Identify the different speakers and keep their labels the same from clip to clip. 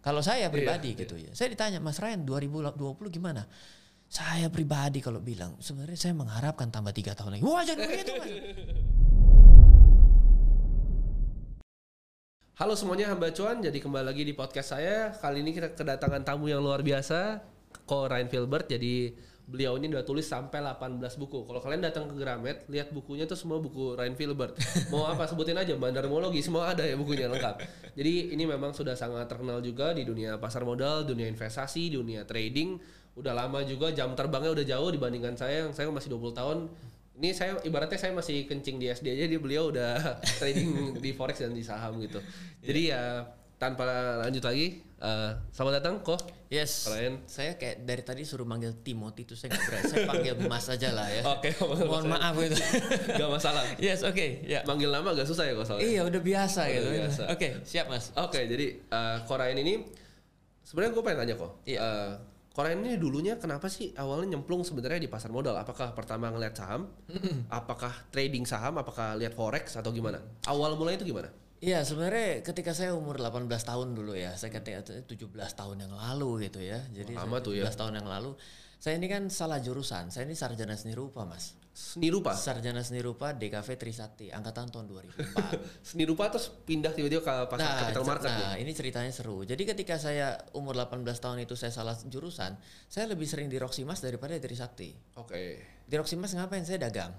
Speaker 1: Kalau saya pribadi
Speaker 2: Iya,
Speaker 1: gitu ya. Saya ditanya, Mas Ryan 2020 gimana? Saya pribadi kalau bilang, sebenarnya saya mengharapkan tambah tiga tahun lagi. Wah jangan begitu mas.
Speaker 2: Halo semuanya hamba cuan, jadi kembali lagi di podcast saya. Kali ini kita kedatangan tamu yang luar biasa, Ko Ryan Filbert. Jadi beliau ini udah tulis sampai 18 buku. Kalau kalian datang ke Gramet, lihat bukunya tuh semua buku Ryan Filbert. Mau apa sebutin aja, bandarmologi semua ada ya bukunya lengkap. Jadi ini memang sudah sangat terkenal juga di dunia pasar modal, dunia investasi, dunia trading. Udah lama juga jam terbangnya udah jauh dibandingkan saya yang saya masih 20 tahun ini saya ibaratnya saya masih kencing di SD aja dia beliau udah trading di forex dan di saham gitu. Jadi ya tanpa lanjut lagi, eh, selamat datang kok.
Speaker 1: Yes.
Speaker 2: Ryan.
Speaker 1: Saya kayak dari tadi suruh manggil Timothy itu saya nggak berani. Saya panggil Mas aja lah ya.
Speaker 2: Oke,
Speaker 1: Mohon maaf itu.
Speaker 2: Gak masalah.
Speaker 1: yes, oke. Ya.
Speaker 2: Manggil nama agak susah ya kok soalnya.
Speaker 1: Iya udah biasa
Speaker 2: Udah
Speaker 1: gitu.
Speaker 2: biasa.
Speaker 1: Oke, siap Mas.
Speaker 2: Oke, jadi eh, Korain ini sebenarnya gue pengen tanya kok.
Speaker 1: Iya.
Speaker 2: Eh, Korain ini dulunya kenapa sih awalnya nyemplung sebenarnya di pasar modal? Apakah pertama ngeliat saham? apakah trading saham? Apakah lihat forex atau gimana? Awal mulai itu gimana?
Speaker 1: Iya sebenarnya ketika saya umur 18 tahun dulu ya, saya ketika 17 tahun yang lalu gitu ya. Jadi
Speaker 2: Lama tuh
Speaker 1: 17
Speaker 2: ya.
Speaker 1: tahun yang lalu, saya ini kan salah jurusan. Saya ini sarjana seni rupa, Mas.
Speaker 2: Seni rupa.
Speaker 1: Sarjana seni rupa DKV Trisakti angkatan tahun 2004.
Speaker 2: Seni rupa terus pindah tiba-tiba ke pasar capital
Speaker 1: cer-
Speaker 2: market ya?
Speaker 1: nah, ini ceritanya seru. Jadi ketika saya umur 18 tahun itu saya salah jurusan, saya lebih sering di Roximas daripada di Trisakti.
Speaker 2: Oke.
Speaker 1: Di Roximas ngapain? Saya dagang.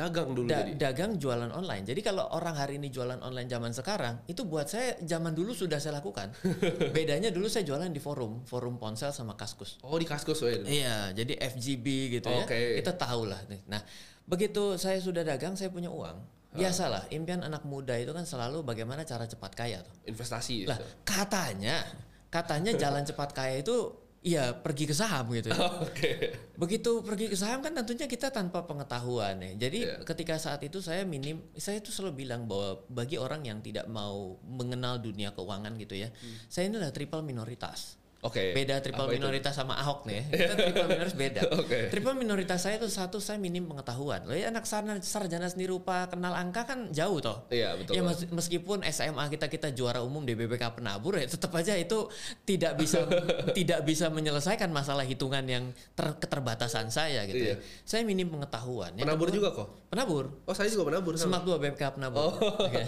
Speaker 2: Dagang dulu
Speaker 1: Da-
Speaker 2: jadi.
Speaker 1: dagang jualan online. Jadi kalau orang hari ini jualan online zaman sekarang, itu buat saya zaman dulu sudah saya lakukan. Bedanya dulu saya jualan di forum, forum ponsel sama kaskus.
Speaker 2: Oh di Kaskus ya.
Speaker 1: Iya, jadi FGB gitu ya.
Speaker 2: Oke.
Speaker 1: Kita tahu lah. nih. Nah, begitu saya sudah dagang, saya punya uang. Biasalah, impian anak muda itu kan selalu bagaimana cara cepat kaya tuh.
Speaker 2: Investasi.
Speaker 1: Lah,
Speaker 2: gitu.
Speaker 1: katanya, katanya jalan cepat kaya itu ya pergi ke saham gitu. ya.
Speaker 2: Oke.
Speaker 1: Begitu pergi ke saham kan tentunya kita tanpa pengetahuan ya. Jadi
Speaker 2: Iya.
Speaker 1: ketika saat itu saya minim, saya itu selalu bilang bahwa bagi orang yang tidak mau mengenal dunia keuangan gitu ya, saya ini adalah triple minoritas.
Speaker 2: Oke.
Speaker 1: Beda triple
Speaker 2: Apa itu?
Speaker 1: minoritas sama Ahok nih. ya. Kita triple minoritas beda.
Speaker 2: Oke.
Speaker 1: Triple minoritas saya itu satu saya minim pengetahuan. Loh ya anak sarjana, sarjana seni rupa kenal angka kan jauh toh.
Speaker 2: Iya betul.
Speaker 1: Ya mes- meskipun SMA kita kita juara umum di BBK penabur ya tetap aja itu tidak bisa tidak bisa menyelesaikan masalah hitungan yang ter- keterbatasan saya gitu
Speaker 2: Iya.
Speaker 1: ya. Saya minim pengetahuan. Yang
Speaker 2: Penabur
Speaker 1: kedua-
Speaker 2: juga kok.
Speaker 1: Penabur.
Speaker 2: Oh saya juga penabur.
Speaker 1: Semak dua BBK penabur.
Speaker 2: Oh.
Speaker 1: Oke.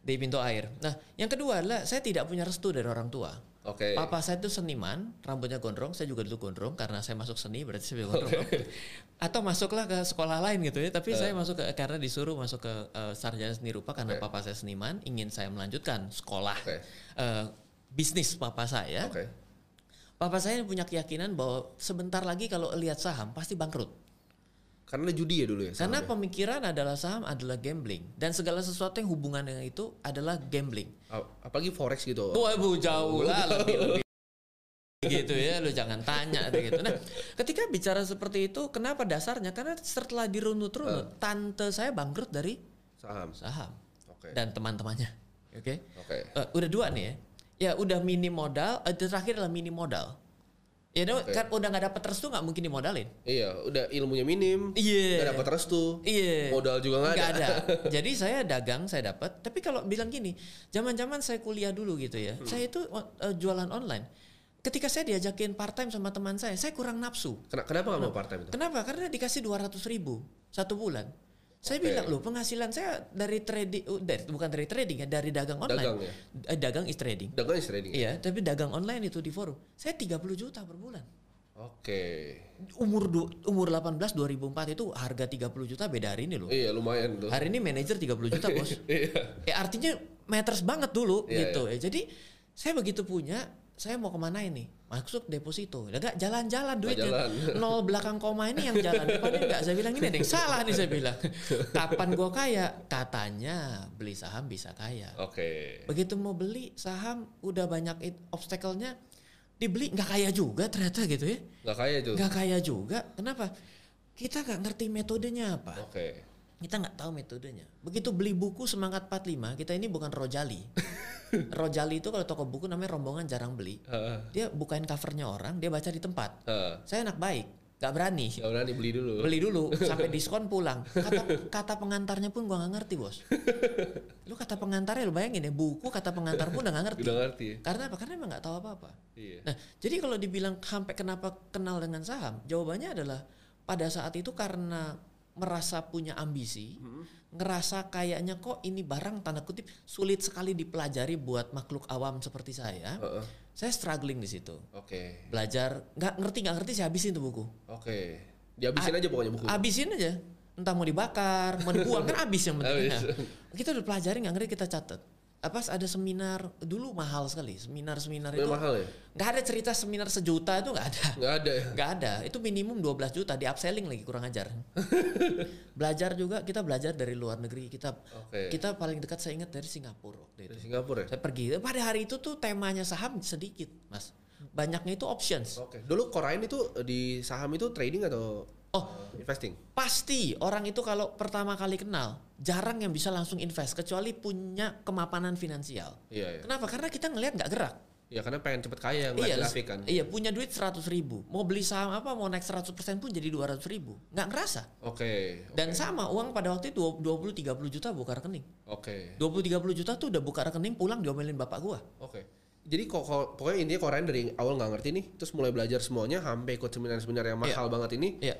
Speaker 1: Di pintu air. Nah, yang kedua adalah saya tidak punya restu dari orang tua.
Speaker 2: Oke.
Speaker 1: Papa saya itu seniman, rambutnya gondrong, saya juga dulu gondrong karena saya masuk seni berarti saya gondrong. Atau masuklah ke sekolah lain gitu ya, tapi saya masuk ke karena disuruh masuk ke eh, sarjana seni rupa karena
Speaker 2: Oke.
Speaker 1: papa saya seniman, ingin saya melanjutkan sekolah
Speaker 2: Oke.
Speaker 1: eh, bisnis papa saya.
Speaker 2: Oke.
Speaker 1: Papa saya punya keyakinan bahwa sebentar lagi kalau lihat saham pasti bangkrut.
Speaker 2: Karena judi ya dulu ya.
Speaker 1: Karena
Speaker 2: sahamnya?
Speaker 1: pemikiran adalah saham adalah gambling dan segala sesuatu yang hubungan dengan itu adalah gambling.
Speaker 2: A- apalagi forex gitu.
Speaker 1: Wah, bu jauh lah lebih lebih gitu ya, lu jangan tanya gitu. Nah, ketika bicara seperti itu, kenapa dasarnya? Karena setelah dirunut-runut, tante saya bangkrut dari
Speaker 2: Saham.
Speaker 1: saham
Speaker 2: Oke.
Speaker 1: dan teman-temannya. Oke,
Speaker 2: Oke.
Speaker 1: Eh, udah dua nih ya. Ya udah minim modal, eh, terakhir adalah minim modal. Ya no,
Speaker 2: Oke.
Speaker 1: kan udah nggak dapet restu nggak mungkin dimodalin.
Speaker 2: Iya, udah ilmunya minim.
Speaker 1: Iya.
Speaker 2: Nggak dapat restu.
Speaker 1: Iya.
Speaker 2: Modal juga nggak
Speaker 1: Nggak
Speaker 2: ada.
Speaker 1: Jadi saya dagang, saya dapat. Tapi kalau bilang gini, zaman-zaman saya kuliah dulu gitu ya,
Speaker 2: Hmm.
Speaker 1: saya itu uh, jualan online. Ketika saya diajakin part time sama teman saya, saya kurang nafsu.
Speaker 2: Ken- Kenapa nggak mau part time itu?
Speaker 1: Kenapa? Karena dikasih 200 ribu satu bulan. Saya
Speaker 2: Oke.
Speaker 1: bilang loh penghasilan saya dari trading, uh, dari, bukan dari trading ya, dari dagang online.
Speaker 2: Dagang ya?
Speaker 1: Eh, dagang is trading.
Speaker 2: Dagang is trading. ya?
Speaker 1: Iya, tapi dagang online itu di forum. Saya 30 juta per bulan.
Speaker 2: Oke.
Speaker 1: Umur du- umur 18 2004 itu harga 30 juta beda hari ini loh.
Speaker 2: Iya lumayan tuh.
Speaker 1: Hari ini manajer 30 juta bos.
Speaker 2: Iya.
Speaker 1: ya artinya matters banget dulu
Speaker 2: Iya,
Speaker 1: gitu ya. Jadi saya begitu punya, saya mau ke mana ini? Masuk deposito. Enggak jalan-jalan duitnya.
Speaker 2: jalan.
Speaker 1: Nol belakang koma ini yang jalan. Depannya enggak. Saya bilang ini ada yang salah nih saya bilang. Kapan gua kaya? Katanya beli saham bisa kaya.
Speaker 2: Oke.
Speaker 1: Begitu mau beli saham udah banyak obstacle-nya dibeli nggak kaya juga ternyata gitu ya.
Speaker 2: Nggak kaya itu.
Speaker 1: Nggak kaya juga. Kenapa? Kita nggak ngerti metodenya apa.
Speaker 2: Oke.
Speaker 1: Kita nggak tahu metodenya. Begitu beli buku Semangat 45, kita ini bukan Rojali. Rojali itu kalau toko buku namanya rombongan jarang beli.
Speaker 2: Heeh.
Speaker 1: Dia bukain covernya orang, dia baca di tempat.
Speaker 2: Heeh.
Speaker 1: Saya anak baik. nggak berani.
Speaker 2: Udah nih beli dulu.
Speaker 1: Beli dulu sampai diskon pulang. Kata kata pengantarnya pun gua nggak ngerti bos. Lu kata pengantarnya lu bayangin ya buku kata pengantar pun udah nggak ngerti.
Speaker 2: Udah ngerti. ya?
Speaker 1: Karena apa? Karena emang nggak tahu apa-apa.
Speaker 2: Iya.
Speaker 1: Nah, jadi kalau dibilang sampai kenapa kenal dengan saham, jawabannya adalah pada saat itu karena merasa punya ambisi, ngerasa kayaknya kok ini barang tanda kutip sulit sekali dipelajari buat makhluk awam seperti saya.
Speaker 2: Heeh.
Speaker 1: Saya struggling di situ.
Speaker 2: Oke.
Speaker 1: Belajar nggak ngerti nggak ngerti saya habisin tuh buku.
Speaker 2: Oke. Dihabisin aja pokoknya buku.
Speaker 1: Habisin aja. Entah mau dibakar, mau dibuang kan habis yang penting. Nah, kita udah pelajari nggak ngerti kita catat. Apa ada seminar dulu mahal sekali seminar-seminar itu.
Speaker 2: Itu mahal ya?
Speaker 1: Nggak ada cerita seminar sejuta itu nggak ada.
Speaker 2: Nggak ada ya?
Speaker 1: Nggak ada. Itu minimum 12 juta di upselling lagi kurang ajar. belajar juga kita belajar dari luar negeri. Kita
Speaker 2: Oke.
Speaker 1: kita paling dekat saya ingat dari Singapura waktu itu.
Speaker 2: Dari Singapura ya?
Speaker 1: Saya pergi. Pada hari itu tuh temanya saham sedikit, Mas. Banyaknya itu options.
Speaker 2: Oke. Dulu Korean itu di saham itu trading atau
Speaker 1: Oh,
Speaker 2: investing?
Speaker 1: pasti orang itu kalau pertama kali kenal jarang yang bisa langsung invest kecuali punya kemapanan finansial.
Speaker 2: Iya, iya.
Speaker 1: Kenapa? Karena kita ngelihat nggak gerak.
Speaker 2: Ya karena pengen cepet kaya, nggak
Speaker 1: Iya,
Speaker 2: grafik kan?
Speaker 1: iya punya duit 100 ribu, mau beli saham apa mau naik 100% pun jadi 200 ribu, nggak ngerasa.
Speaker 2: Oke.
Speaker 1: Dan sama uang pada waktu itu 20-30 juta buka rekening.
Speaker 2: Oke.
Speaker 1: 20-30 juta tuh udah buka rekening pulang diomelin bapak gua.
Speaker 2: Oke. Jadi kok kok- pokoknya intinya Korean dari awal nggak ngerti nih, terus mulai belajar semuanya sampai ikut seminar-seminar yang mahal banget ini,
Speaker 1: Iya.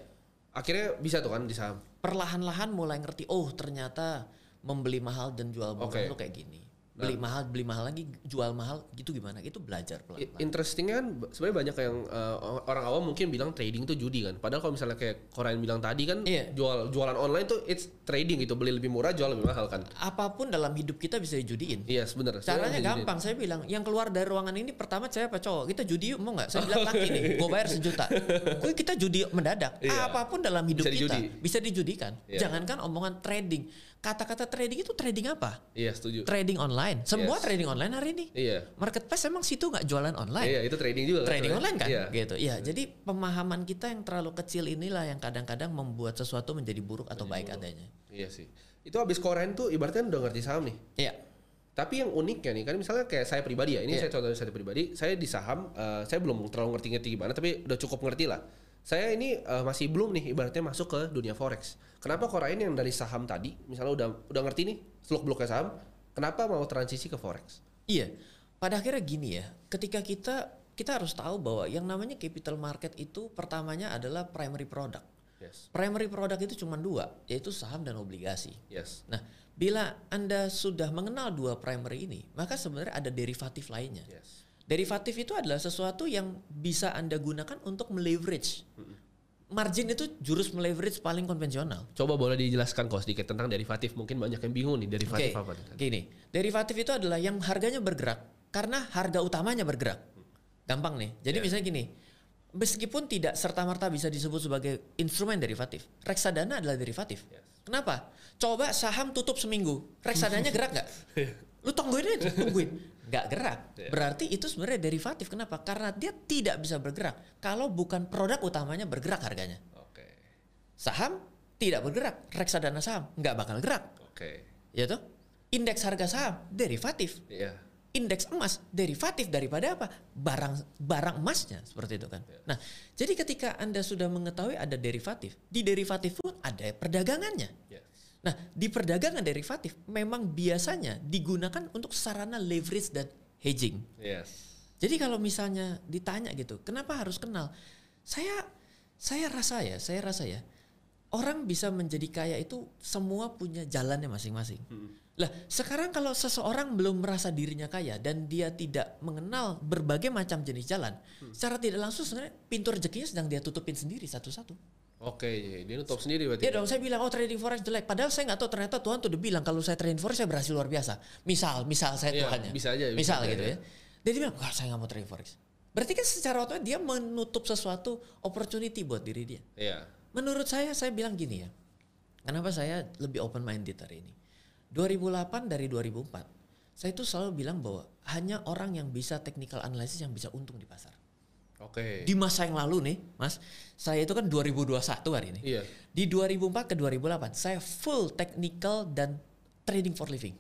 Speaker 2: Akhirnya bisa tuh kan di saham.
Speaker 1: Perlahan-lahan mulai ngerti, oh ternyata membeli mahal dan jual murah
Speaker 2: Oke.
Speaker 1: tuh kayak gini. Beli mahal, beli mahal lagi, jual mahal gitu gimana? Itu belajar pelan-pelan.
Speaker 2: Interestingnya kan sebenarnya banyak yang eh, orang awam mungkin bilang trading itu judi kan. Padahal kalau misalnya kayak Korean bilang tadi kan
Speaker 1: Iya.
Speaker 2: jual jualan online tuh it's trading gitu, beli lebih murah, jual lebih mahal kan.
Speaker 1: Apa pun dalam hidup kita bisa dijudiin.
Speaker 2: Iya sebenarnya.
Speaker 1: Caranya gampang, saya bilang yang keluar dari ruangan ini pertama saya apa cowok? Kita judi yuk mau nggak? Saya bilang laki nih, gue bayar sejuta. Kita judi mendadak.
Speaker 2: Iya.
Speaker 1: Apa pun dalam hidup
Speaker 2: Bisa
Speaker 1: kita
Speaker 2: dijudi.
Speaker 1: bisa dijudikan.
Speaker 2: Iya.
Speaker 1: Jangankan omongan trading. Kata-kata trading itu trading apa?
Speaker 2: Iya setuju.
Speaker 1: Trading online. Semua
Speaker 2: Yes.
Speaker 1: trading online hari ini.
Speaker 2: Iya.
Speaker 1: Marketplace emang situ nggak jualan online.
Speaker 2: Iya itu trading juga. kan
Speaker 1: Trading
Speaker 2: sebenarnya?
Speaker 1: online kan,
Speaker 2: Iya.
Speaker 1: gitu. Iya, jadi pemahaman kita yang terlalu kecil inilah yang kadang-kadang membuat sesuatu menjadi buruk atau baik adanya.
Speaker 2: Iya sih. Itu habis Korean tuh ibaratnya udah ngerti saham nih.
Speaker 1: Iya.
Speaker 2: Tapi yang uniknya nih kan misalnya kayak saya pribadi ya, ini
Speaker 1: Iya.
Speaker 2: saya contoh saya pribadi, saya di saham, eh, saya belum terlalu ngerti-ngerti gimana, tapi udah cukup ngerti lah. Saya ini eh, masih belum nih ibaratnya masuk ke dunia forex. Kenapa Korean yang dari saham tadi, misalnya udah udah ngerti nih seluk beluknya saham, kenapa mau transisi ke forex?
Speaker 1: Iya. Pada akhirnya gini ya, ketika kita kita harus tahu bahwa yang namanya capital market itu pertamanya adalah primary product.
Speaker 2: Yes,
Speaker 1: Primary product itu cuma dua, yaitu saham dan obligasi.
Speaker 2: yes,
Speaker 1: Nah, bila Anda sudah mengenal dua primary ini, maka sebenarnya ada derivatif lainnya.
Speaker 2: yes.
Speaker 1: Derivatif itu adalah sesuatu yang bisa Anda gunakan untuk meleverage. Margin itu jurus meleverage paling konvensional.
Speaker 2: Coba boleh dijelaskan kok sedikit tentang derivatif. Mungkin banyak yang bingung nih derivatif
Speaker 1: Oke,
Speaker 2: apa nih?
Speaker 1: Gini, derivatif itu adalah yang harganya bergerak karena harga utamanya bergerak. Gampang nih. Jadi
Speaker 2: Ya.
Speaker 1: misalnya gini, meskipun tidak serta merta bisa disebut sebagai instrumen derivatif, reksadana adalah derivatif.
Speaker 2: Yes.
Speaker 1: Kenapa? Coba saham tutup seminggu, reksadananya gerak nggak? Lu tungguin aja, tungguin. Nggak gerak.
Speaker 2: Ya.
Speaker 1: Berarti itu sebenarnya derivatif. Kenapa? Karena dia tidak bisa bergerak kalau bukan produk utamanya bergerak harganya.
Speaker 2: Oke,
Speaker 1: Saham tidak bergerak, reksadana saham nggak bakal gerak.
Speaker 2: oke,
Speaker 1: Ya tuh? Indeks harga saham derivatif.
Speaker 2: iya,
Speaker 1: Indeks emas derivatif daripada apa? Barang barang emasnya seperti itu kan. Nah, jadi ketika Anda sudah mengetahui ada derivatif, di derivatif pun ada perdagangannya.
Speaker 2: yes,
Speaker 1: Nah, di perdagangan derivatif memang biasanya digunakan untuk sarana leverage dan hedging.
Speaker 2: yes,
Speaker 1: Jadi kalau misalnya ditanya gitu, kenapa harus kenal? Saya saya rasa ya, saya rasa ya, orang bisa menjadi kaya itu semua punya jalannya masing-masing. Lah, sekarang kalau seseorang belum merasa dirinya kaya dan dia tidak mengenal berbagai macam jenis jalan, secara tidak langsung sebenarnya pintu rezekinya sedang dia tutupin sendiri satu-satu.
Speaker 2: Oke. Dia nutup sendiri berarti.
Speaker 1: Dia dong saya bilang oh trading forex jelek, padahal saya nggak tahu ternyata Tuhan tuh udah bilang kalau saya trading forex saya berhasil luar biasa. Misal, misal saya
Speaker 2: Iya,
Speaker 1: Tuhannya.
Speaker 2: bisa aja, bisa
Speaker 1: Misal
Speaker 2: aja,
Speaker 1: gitu
Speaker 2: ya.
Speaker 1: ya. Dia bilang, wah saya nggak mau trading forex. Berarti kan secara otomatis dia menutup sesuatu opportunity buat diri dia.
Speaker 2: Iya,
Speaker 1: Menurut saya, saya bilang gini ya. Kenapa saya lebih open minded hari ini? 2008 dari 2004, saya itu selalu bilang bahwa hanya orang yang bisa technical analysis yang bisa untung di pasar.
Speaker 2: Oke.
Speaker 1: Di masa yang lalu nih, Mas, saya itu kan 2021 hari ini.
Speaker 2: Iya,
Speaker 1: Di 2004 ke 2008, saya full technical dan trading for living.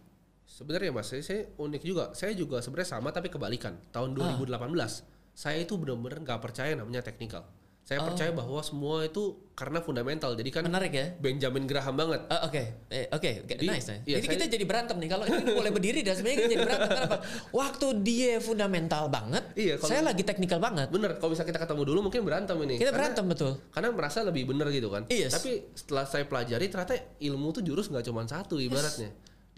Speaker 2: Sebenarnya mas, saya, saya unik juga. Saya juga sebenarnya sama tapi kebalikan. Tahun
Speaker 1: Ah.
Speaker 2: 2018, saya itu benar-benar nggak percaya namanya teknikal. Saya percaya bahwa semua itu karena fundamental. Jadi kan
Speaker 1: Menarik ya.
Speaker 2: Benjamin Graham banget.
Speaker 1: Oh, Oke, Eh, oke, oke,
Speaker 2: Jadi,
Speaker 1: nice. ya.
Speaker 2: iya,
Speaker 1: Jadi
Speaker 2: saya-
Speaker 1: kita jadi berantem nih. Kalau ini boleh berdiri dan sebenarnya kita jadi berantem. Kenapa? Waktu dia fundamental banget,
Speaker 2: Iya, kalau-
Speaker 1: saya lagi teknikal banget.
Speaker 2: Bener, kalau bisa kita ketemu dulu mungkin berantem ini.
Speaker 1: Kita
Speaker 2: Karena-
Speaker 1: berantem betul.
Speaker 2: Karena merasa lebih bener gitu kan.
Speaker 1: Yes.
Speaker 2: Tapi setelah saya pelajari ternyata ilmu tuh jurus nggak cuma satu ibaratnya.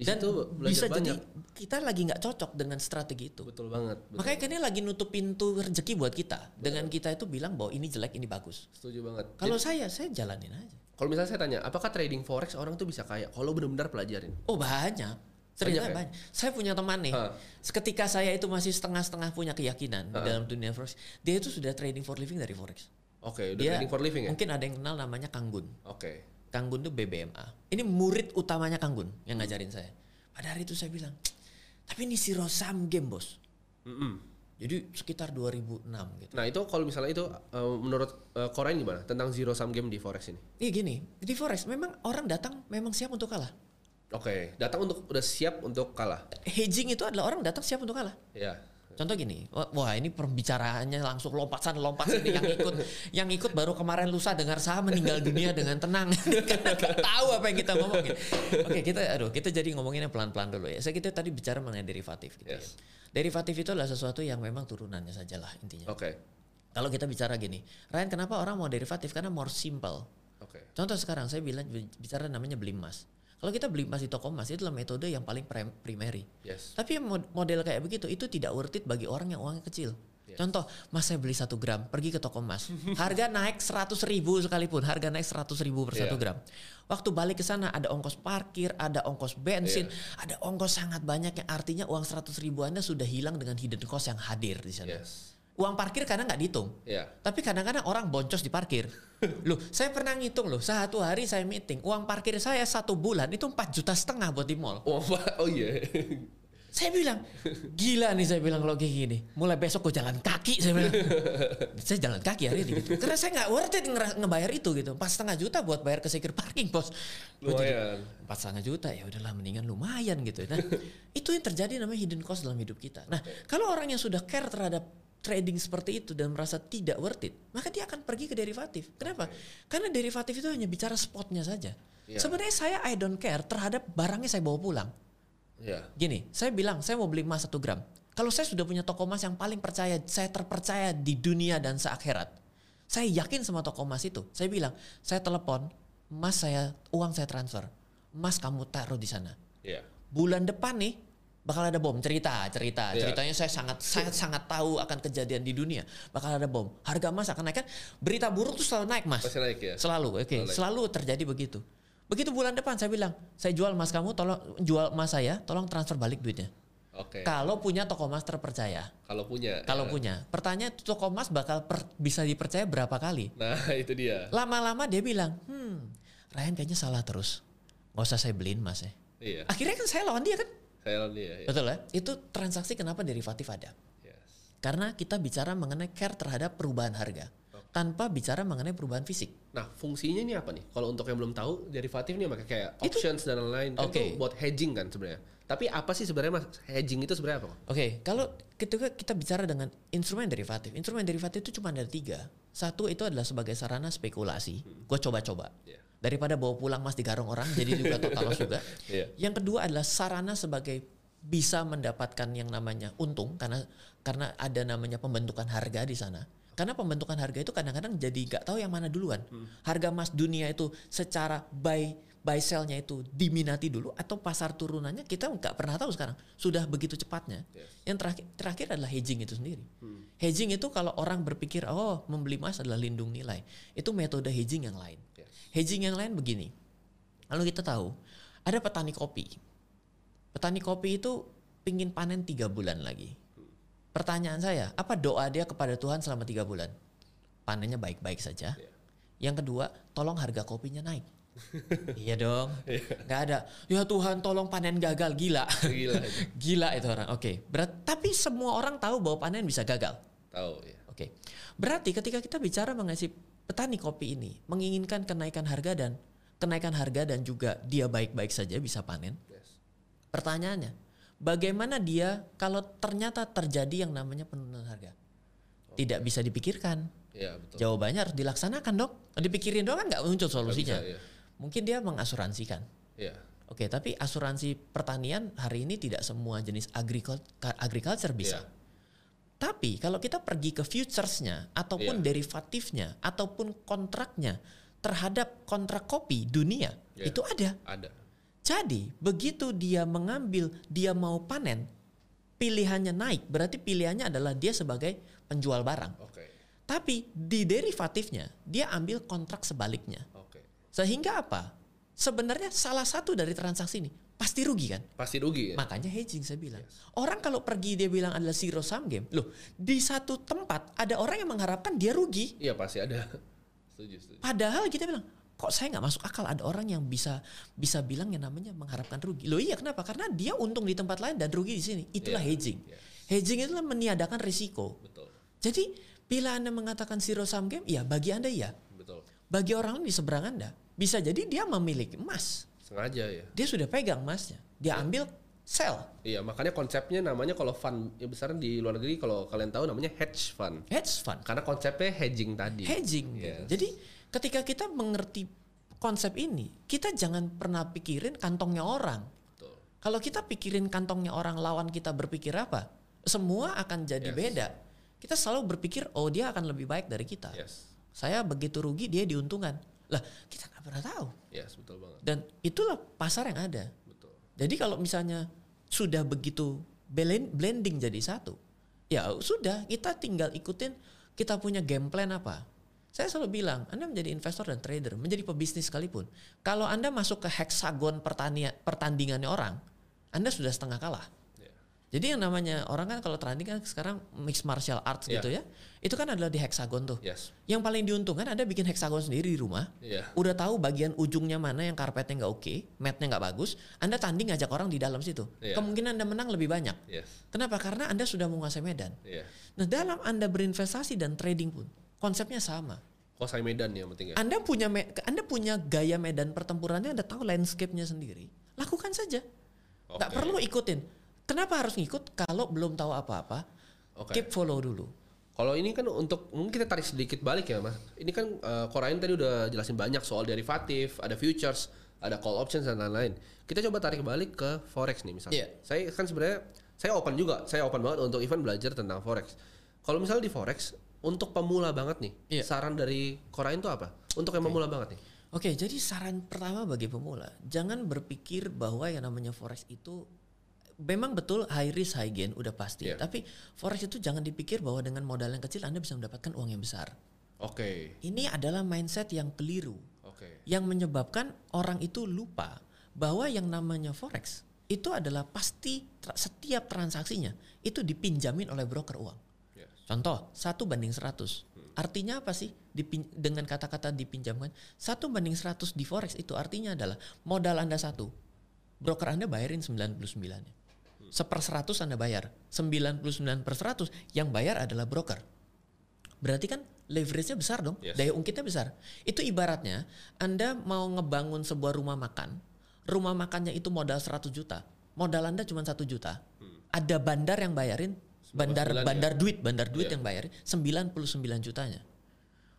Speaker 2: Di
Speaker 1: Dan bisa
Speaker 2: belajar
Speaker 1: jadi
Speaker 2: banyak.
Speaker 1: kita lagi nggak cocok dengan strategi itu.
Speaker 2: Betul banget. betul.
Speaker 1: Makanya kan ini lagi nutup pintu rezeki buat kita. Dengan kita itu bilang bahwa ini jelek, ini bagus.
Speaker 2: Setuju banget.
Speaker 1: Kalau saya, saya jalanin aja.
Speaker 2: Kalau misalnya saya tanya, apakah trading forex orang tuh bisa kaya? Kalau benar-benar pelajarin.
Speaker 1: Oh banyak. Ternyata
Speaker 2: Banyak
Speaker 1: banyak,
Speaker 2: ya?
Speaker 1: Saya punya teman nih.
Speaker 2: Hah.
Speaker 1: Ketika saya itu masih setengah-setengah punya keyakinan di dalam dunia forex, dia itu sudah trading for living dari forex.
Speaker 2: Oke, udah
Speaker 1: Dia
Speaker 2: trading for living ya?
Speaker 1: Mungkin ada yang kenal namanya Kanggun.
Speaker 2: Oke.
Speaker 1: Kanggun itu BBMA. Ini murid utamanya Kanggun yang ngajarin saya. Pada hari itu saya bilang, tapi ini zero sum game bos.
Speaker 2: Mm-mm.
Speaker 1: Jadi sekitar 2006 gitu.
Speaker 2: Nah itu kalau misalnya itu eh, menurut uh, Korean gimana tentang zero sum game di forex ini?
Speaker 1: Iya gini, di forex memang orang datang memang siap untuk kalah.
Speaker 2: Oke, datang untuk udah siap untuk kalah.
Speaker 1: Hedging itu adalah orang datang siap untuk kalah.
Speaker 2: Ya.
Speaker 1: Contoh gini, wah ini pembicaraannya langsung lompat sana lompat sini yang ikut yang ikut baru kemarin lusa dengar saya meninggal dunia dengan tenang karena tahu apa yang kita ngomongin. Oke kita aduh kita jadi ngomonginnya pelan-pelan dulu ya. Saya kita tadi bicara mengenai derivatif gitu
Speaker 2: Yes.
Speaker 1: ya. Derivatif itu adalah sesuatu yang memang turunannya saja lah intinya.
Speaker 2: Oke.
Speaker 1: Kalau kita bicara gini, Ryan kenapa orang mau derivatif? Karena more simple.
Speaker 2: Oke.
Speaker 1: Contoh sekarang saya bilang bicara namanya beli emas. Kalau kita beli emas di toko emas itu adalah metode yang paling prim- primary.
Speaker 2: Yes.
Speaker 1: Tapi model kayak begitu itu tidak worth it bagi orang yang uangnya kecil. Contoh, mas saya beli satu gram, pergi ke toko emas, harga naik 100 ribu sekalipun, harga naik 100 ribu per satu
Speaker 2: Iya.
Speaker 1: gram. Waktu balik ke sana ada ongkos parkir, ada ongkos bensin,
Speaker 2: Iya.
Speaker 1: ada ongkos sangat banyak yang artinya uang 100 ribu anda sudah hilang dengan hidden cost yang hadir di sana.
Speaker 2: Yes.
Speaker 1: Uang parkir kadang nggak dihitung.
Speaker 2: Ya.
Speaker 1: Tapi kadang-kadang orang boncos di parkir. loh, saya pernah ngitung loh, satu hari saya meeting, uang parkir saya satu bulan itu 4 juta setengah buat di mall.
Speaker 2: Oh, oh iya.
Speaker 1: Saya bilang, gila nih saya bilang kalau kayak gini. Mulai besok gue jalan kaki saya bilang. saya jalan kaki hari ini gitu. Karena saya nggak worth it ngebayar itu gitu. Empat setengah juta buat bayar ke secure parking bos.
Speaker 2: Lumayan.
Speaker 1: Empat setengah juta ya udahlah mendingan lumayan gitu. Nah itu yang terjadi namanya hidden cost dalam hidup kita. Nah kalau orang yang sudah care terhadap trading seperti itu dan merasa tidak worth it, maka dia akan pergi ke derivatif. Kenapa? Karena derivatif itu hanya bicara spotnya saja.
Speaker 2: Iya.
Speaker 1: Sebenarnya saya I don't care terhadap barangnya saya bawa pulang.
Speaker 2: Ya.
Speaker 1: Gini, saya bilang saya mau beli emas satu gram. Kalau saya sudah punya toko emas yang paling percaya, saya terpercaya di dunia dan seakhirat. Saya yakin sama toko emas itu. Saya bilang, saya telepon, emas saya, uang saya transfer. Emas kamu taruh di sana.
Speaker 2: Ya.
Speaker 1: Bulan depan nih, bakal ada bom. Cerita, cerita.
Speaker 2: Iya.
Speaker 1: Ceritanya saya sangat, sangat, sangat tahu akan kejadian di dunia. Bakal ada bom. Harga emas akan naik kan. Berita buruk tuh selalu naik mas.
Speaker 2: Pasti naik ya.
Speaker 1: Selalu, oke.
Speaker 2: Selalu naik.
Speaker 1: Selalu terjadi begitu. Begitu bulan depan saya bilang, saya jual emas kamu, tolong jual emas saya, tolong transfer balik duitnya.
Speaker 2: Oke.
Speaker 1: Kalau punya toko emas terpercaya.
Speaker 2: Kalau punya.
Speaker 1: Kalau
Speaker 2: ya.
Speaker 1: punya. Pertanyaan toko emas bakal per- bisa dipercaya berapa kali?
Speaker 2: Nah itu dia.
Speaker 1: Lama-lama dia bilang, hmm, Ryan kayaknya salah terus. Gak usah saya beliin emas ya.
Speaker 2: Iya.
Speaker 1: Akhirnya kan saya lawan dia kan?
Speaker 2: Lawan dia. Ya.
Speaker 1: Betul ya? Itu transaksi kenapa derivatif ada.
Speaker 2: Yes.
Speaker 1: Karena kita bicara mengenai care terhadap perubahan harga. Tanpa bicara mengenai perubahan fisik.
Speaker 2: Nah fungsinya ini apa nih? Kalau untuk yang belum tahu derivatif ini pakai kayak
Speaker 1: Itu-
Speaker 2: options dan lain-lain. Kan
Speaker 1: Oke.
Speaker 2: itu buat hedging kan sebenarnya. Tapi apa sih sebenarnya mas hedging itu sebenarnya apa?
Speaker 1: Oke, kalau ketika kita bicara dengan instrumen derivatif, instrumen derivatif itu cuma ada tiga. Satu itu adalah sebagai sarana spekulasi. Gue coba-coba.
Speaker 2: Iya.
Speaker 1: Daripada bawa pulang mas digarong orang, jadi juga total loss juga.
Speaker 2: Iya.
Speaker 1: Yang kedua adalah sarana sebagai bisa mendapatkan yang namanya untung karena karena ada namanya pembentukan harga di sana. Karena pembentukan harga itu kadang-kadang jadi nggak tahu yang mana duluan. Harga emas dunia itu secara buy buy sell-nya itu diminati dulu atau pasar turunannya kita nggak pernah tahu sekarang. Sudah begitu cepatnya.
Speaker 2: Yes.
Speaker 1: Yang terakhir terakhir adalah hedging itu sendiri. Hedging itu kalau orang berpikir oh membeli emas adalah lindung nilai, itu metode hedging yang lain.
Speaker 2: Yes.
Speaker 1: Hedging yang lain begini. Lalu kita tahu ada petani kopi. Petani kopi itu pingin panen tiga bulan lagi. Pertanyaan saya, apa doa dia kepada Tuhan selama tiga bulan? Panennya baik-baik saja.
Speaker 2: Iya.
Speaker 1: Yang kedua, tolong harga kopinya naik. Iya dong. Gak ada. Ya Tuhan, tolong panen gagal. Gila.
Speaker 2: Gila.
Speaker 1: Gila itu orang. Oke. Berat. Tapi semua orang tahu bahwa panen bisa gagal.
Speaker 2: Tahu ya.
Speaker 1: Oke. Berarti ketika kita bicara mengenai petani kopi ini menginginkan kenaikan harga dan kenaikan harga dan juga dia baik-baik saja bisa panen.
Speaker 2: Yes.
Speaker 1: Pertanyaannya, bagaimana dia kalau ternyata terjadi yang namanya penurunan harga? Tidak bisa dipikirkan.
Speaker 2: Iya, betul.
Speaker 1: Jawabannya harus dilaksanakan dong. Dipikirin doang kan nggak muncul solusinya.
Speaker 2: bisa, iya.
Speaker 1: Mungkin dia mengasuransikan.
Speaker 2: Iya.
Speaker 1: Oke, tapi asuransi pertanian hari ini tidak semua jenis agricul- agriculture bisa.
Speaker 2: Iya.
Speaker 1: Tapi kalau kita pergi ke futuresnya ataupun
Speaker 2: Iya.
Speaker 1: derivatifnya ataupun kontraknya terhadap kontrak kopi dunia
Speaker 2: Iya.
Speaker 1: itu ada.
Speaker 2: Ada.
Speaker 1: Jadi begitu dia mengambil dia mau panen pilihannya naik berarti pilihannya adalah dia sebagai penjual barang.
Speaker 2: Oke.
Speaker 1: Tapi di derivatifnya dia ambil kontrak sebaliknya. Sehingga apa? Sebenarnya salah satu dari transaksi ini pasti rugi kan?
Speaker 2: Pasti rugi ya.
Speaker 1: Makanya hedging saya bilang. Orang kalau pergi dia bilang adalah zero sum game. Loh, di satu tempat ada orang yang mengharapkan dia rugi.
Speaker 2: Iya pasti ada. setuju, setuju.
Speaker 1: Padahal kita bilang, kok saya nggak masuk akal ada orang yang bisa bisa bilang yang namanya mengharapkan rugi. Loh iya kenapa? Karena dia untung di tempat lain dan rugi di sini. Itulah
Speaker 2: Iya,
Speaker 1: hedging.
Speaker 2: iya.
Speaker 1: Hedging itulah meniadakan risiko.
Speaker 2: Betul.
Speaker 1: Jadi bila Anda mengatakan zero sum game, ya bagi Anda iya.
Speaker 2: Betul.
Speaker 1: Bagi orang di seberang Anda, bisa jadi dia memiliki emas.
Speaker 2: Sengaja ya.
Speaker 1: Dia sudah pegang emasnya. Dia ambil sell.
Speaker 2: Iya, makanya konsepnya namanya kalau fund yang besar di luar negeri kalau kalian tahu namanya hedge fund.
Speaker 1: Hedge fund.
Speaker 2: Karena konsepnya hedging tadi.
Speaker 1: hedging.
Speaker 2: Yes.
Speaker 1: Jadi ketika kita mengerti konsep ini, kita jangan pernah pikirin kantongnya orang.
Speaker 2: Betul.
Speaker 1: Kalau kita pikirin kantongnya orang lawan kita berpikir apa, semua akan jadi
Speaker 2: Yes.
Speaker 1: beda. Kita selalu berpikir, oh dia akan lebih baik dari kita.
Speaker 2: Yes.
Speaker 1: Saya begitu rugi, dia diuntungkan. Lah, kita nggak pernah tahu.
Speaker 2: Yes, betul banget.
Speaker 1: Dan itulah pasar yang ada.
Speaker 2: Betul.
Speaker 1: Jadi kalau misalnya sudah begitu blend- blending jadi satu, ya sudah kita tinggal ikutin kita punya game plan apa. Saya selalu bilang, Anda menjadi investor dan trader, menjadi pebisnis sekalipun. Kalau Anda masuk ke heksagon pertandingannya orang, Anda sudah setengah kalah. Jadi yang namanya orang kan kalau tanding kan sekarang mixed martial arts
Speaker 2: Iya.
Speaker 1: gitu ya. Itu kan adalah di heksagon tuh.
Speaker 2: Yes.
Speaker 1: Yang paling diuntungkan Anda bikin heksagon sendiri di rumah.
Speaker 2: Iya.
Speaker 1: Udah tahu bagian ujungnya mana yang karpetnya nggak oke, matnya nggak bagus, Anda tanding ngajak orang di dalam situ.
Speaker 2: Iya.
Speaker 1: Kemungkinan Anda menang lebih banyak.
Speaker 2: Yes.
Speaker 1: Kenapa? Karena Anda sudah menguasai medan.
Speaker 2: Iya.
Speaker 1: Nah, dalam Anda berinvestasi dan trading pun konsepnya sama.
Speaker 2: Kuasai medan ya yang penting ya.
Speaker 1: Anda punya me- Anda punya gaya medan pertempurannya, Anda tahu landscape-nya sendiri. Lakukan saja. Nggak
Speaker 2: Oke.
Speaker 1: perlu ikutin. Kenapa harus ngikut kalau belum tahu apa-apa?
Speaker 2: Oke.
Speaker 1: Keep follow dulu.
Speaker 2: Kalau ini kan untuk mungkin kita tarik sedikit balik ya mas. Ini kan uh, Korain tadi udah jelasin banyak soal derivatif, ada futures, ada call options dan lain-lain. Kita coba tarik balik ke forex nih misalnya.
Speaker 1: Iya.
Speaker 2: Saya kan sebenarnya saya open juga, saya open banget untuk event belajar tentang forex. Kalau misalnya di forex untuk pemula banget nih,
Speaker 1: Iya.
Speaker 2: saran dari Korain itu apa? Untuk yang pemula banget nih.
Speaker 1: Oke, jadi saran pertama bagi pemula, jangan berpikir bahwa yang namanya forex itu memang betul high risk high gain udah pasti.
Speaker 2: Iya.
Speaker 1: Tapi forex itu jangan dipikir bahwa dengan modal yang kecil Anda bisa mendapatkan uang yang besar.
Speaker 2: Oke,
Speaker 1: Ini adalah mindset yang keliru
Speaker 2: oke,
Speaker 1: yang menyebabkan orang itu lupa bahwa yang namanya forex itu adalah pasti tra- setiap transaksinya itu dipinjamin oleh broker uang.
Speaker 2: Yes.
Speaker 1: Contoh, satu banding 100. Artinya apa sih? Dipin- dengan kata-kata dipinjamkan, satu banding 100 di forex itu artinya adalah modal Anda satu. Broker Anda bayarin 99 -nya. Seper 100 Anda bayar. 99 per 100 yang bayar adalah broker. Berarti kan leverage-nya besar dong.
Speaker 2: Yes.
Speaker 1: Daya ungkitnya besar. Itu ibaratnya Anda mau ngebangun sebuah rumah makan. Rumah makannya itu modal 100 juta. Modal Anda cuma 1 juta. Ada bandar yang bayarin bandar
Speaker 2: 99 ya?
Speaker 1: bandar duit, bandar duit
Speaker 2: Iya.
Speaker 1: yang bayarin 99 jutanya.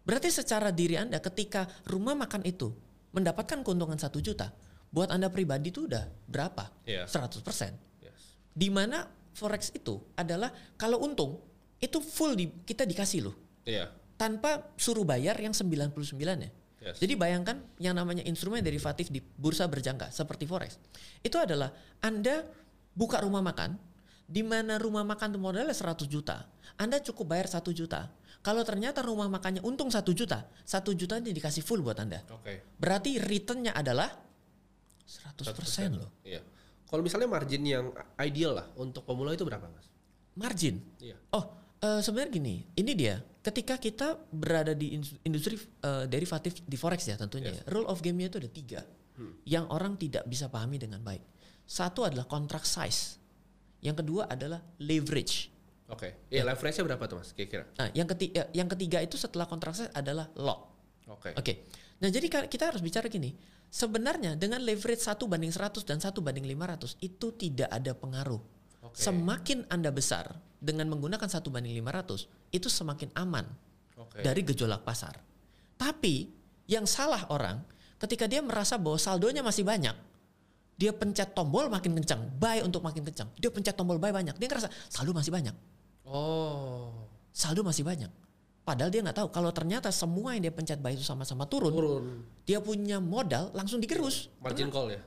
Speaker 1: Berarti secara diri Anda ketika rumah makan itu mendapatkan keuntungan 1 juta, buat Anda pribadi itu udah berapa?
Speaker 2: Iya.
Speaker 1: 100%. Di mana forex itu adalah kalau untung itu full di, kita dikasih loh
Speaker 2: Iya.
Speaker 1: tanpa suruh bayar yang 99 ya.
Speaker 2: Yes.
Speaker 1: Jadi bayangkan yang namanya instrumen derivatif di bursa berjangka seperti forex. Itu adalah Anda buka rumah makan di mana rumah makan itu modalnya 100 juta. Anda cukup bayar 1 juta. Kalau ternyata rumah makannya untung 1 juta, 1 juta ini dikasih full buat Anda.
Speaker 2: Oke.
Speaker 1: Berarti returnnya adalah 100%, loh.
Speaker 2: Iya. Kalau misalnya margin yang ideal lah untuk pemula itu berapa mas?
Speaker 1: Margin.
Speaker 2: Iya.
Speaker 1: Oh, eh, sebenarnya gini, ini dia. Ketika kita berada di indus- industri eh, derivatif di forex ya tentunya,
Speaker 2: Yes.
Speaker 1: ya, rule of game-nya itu ada tiga, yang orang tidak bisa pahami dengan baik. Satu adalah contract size, yang kedua adalah leverage.
Speaker 2: Oke. Iya leverage-nya berapa tuh mas? Kira-kira?
Speaker 1: Nah, yang ketiga, yang ketiga itu setelah contract size adalah lot.
Speaker 2: Oke.
Speaker 1: Oke. Nah, jadi kita harus bicara gini. Sebenarnya dengan leverage 1 banding 100 dan 1 banding 500 itu tidak ada pengaruh.
Speaker 2: Oke.
Speaker 1: Semakin Anda besar dengan menggunakan 1 banding 500 itu semakin aman.
Speaker 2: Oke.
Speaker 1: dari gejolak pasar. Tapi yang salah orang ketika dia merasa bahwa saldonya masih banyak, dia pencet tombol makin kencang, buy untuk makin kencang. Dia pencet tombol buy banyak, dia ngerasa saldo masih banyak,
Speaker 2: Oh,
Speaker 1: saldo masih banyak. Padahal dia nggak tahu kalau ternyata semua yang dia pencet buy itu sama-sama turun,
Speaker 2: turun.
Speaker 1: dia punya modal langsung digerus.
Speaker 2: Margin call ya?